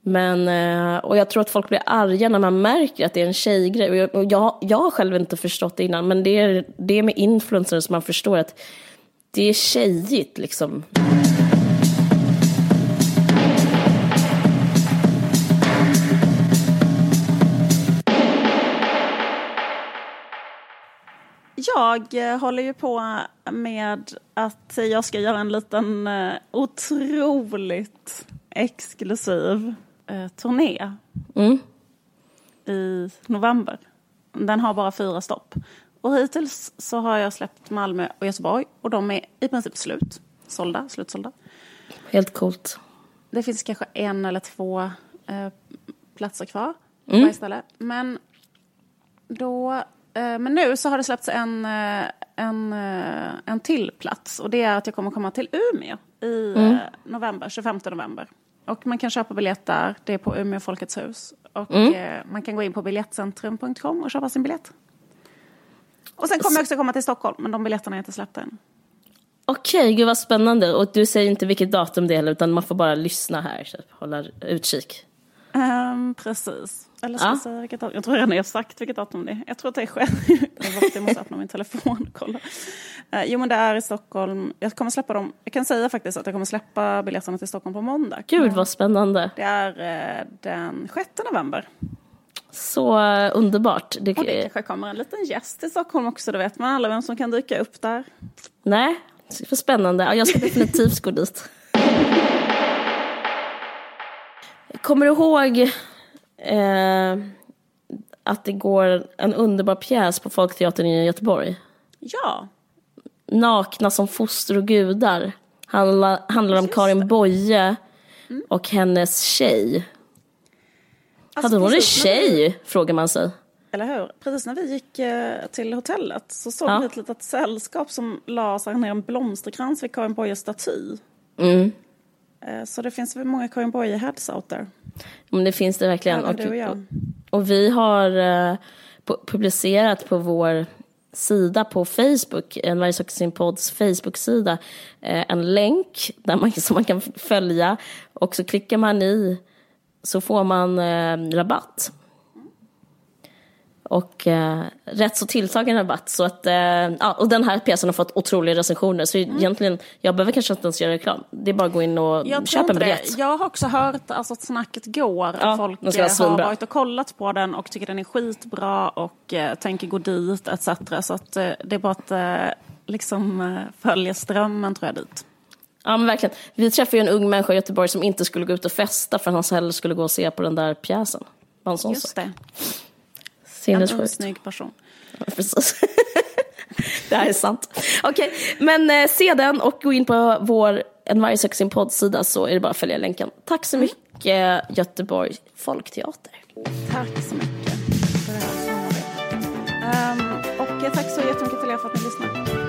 Speaker 2: Men, eh, och jag tror att folk blir arga när man märker att det är en tjejgrej. Och jag, jag, jag har själv inte förstått det innan, men det är, det är med influencers man förstår att det är tjejigt liksom.
Speaker 1: Jag håller ju på med att jag ska göra en liten eh, otroligt exklusiv eh, turné
Speaker 2: Mm.
Speaker 1: i november. Den har bara fyra stopp. Och hittills så har jag släppt Malmö och Göteborg och de är i princip slut. Sålda, slutsålda.
Speaker 2: Helt coolt.
Speaker 1: Det finns kanske en eller två eh, platser kvar på varje ställe. Men, då, men nu så har det släppts en, eh, en, eh, en till plats. Och det är att jag kommer komma till Umeå i eh, november, 25 november. Och man kan köpa biljett där. Det är på Umeå Folkets hus. Och eh, man kan gå in på biljettcentrum.com och köpa sin biljett. Och sen kommer jag också komma till Stockholm, men de biljetterna är inte släppta än.
Speaker 2: Okej, gud vad spännande. Och du säger inte vilket datum det är utan man får bara lyssna här, så hålla utkik.
Speaker 1: Ehm, precis. Eller ska
Speaker 2: Ja.
Speaker 1: jag säga vilket datum? Jag tror redan jag har sagt vilket datum det är. Jag tror att det är själv. jag måste öppna min telefon och kolla. Uh, jo men det är i Stockholm. Jag kommer släppa dem. Jag kan säga faktiskt att jag kommer släppa biljetterna till Stockholm på måndag.
Speaker 2: Gud vad spännande.
Speaker 1: Det är eh, den 6 november.
Speaker 2: Så eh, underbart. Det,
Speaker 1: Och det kanske kommer en liten gäst till Stockholm också. Då vet man alla vem som kan dyka upp där.
Speaker 2: Nej, för spännande. Ja, jag ska definitivt gå dit. Kommer du ihåg eh, att det går en underbar pjäs på Folkteatern i Göteborg?
Speaker 1: Ja,
Speaker 2: Nakna som foster och gudar. Handla, handlar om Karin Boye och hennes tjej.
Speaker 1: Alltså,
Speaker 2: Hade hon en
Speaker 1: när vi-
Speaker 2: tjej, frågar man sig.
Speaker 1: Eller hur? Precis när vi gick eh, till hotellet så såg
Speaker 2: Ja.
Speaker 1: vi ett litet sällskap som la här ner en blomsterkrans vid Karin Boyes staty.
Speaker 2: Mm.
Speaker 1: Eh, så det finns väl många Karin Boye-heads out there.
Speaker 2: Men det finns det verkligen.
Speaker 1: Du och jag.
Speaker 2: och vi har eh, pu- publicerat på vår sida på Facebook, en Varje sak sin podds Facebook-sida, eh, en länk där man, som man kan följa. Och så klickar man i så får man eh, rabatt. Och eh, rätt så tilltagen rabatt. Så att, eh, ja, och den här pjäsen har fått otroliga recensioner. Så egentligen, jag behöver kanske inte ens göra reklam. Det är bara att gå in och
Speaker 1: Jag
Speaker 2: köpa en biljett.
Speaker 1: det. Jag har också hört alltså, att snacket går.
Speaker 2: Ja,
Speaker 1: att folk eh, har varit och kollat på den och tycker den är skitbra och eh, tänker gå dit etc. Så att, eh, det är bara att eh, liksom, följa strömmen tror jag dit.
Speaker 2: Ja men verkligen. Vi träffade ju en ung människa i Göteborg som inte skulle gå ut och festa för han hellre skulle gå och se på den där pjäsen. Bara en sån
Speaker 1: Just
Speaker 2: sak.
Speaker 1: det. En
Speaker 2: Sinnessjukt.
Speaker 1: snygg person.
Speaker 2: Ja, Precis. det här är sant. Okej, men eh, se den och gå in på vår En varje sak sin poddsida så är det bara att följa länken. Tack så mycket Göteborg Folkteater.
Speaker 1: Tack så mycket för det här samarbetet. Um, och eh, tack så jättemycket till er för att ni lyssnar.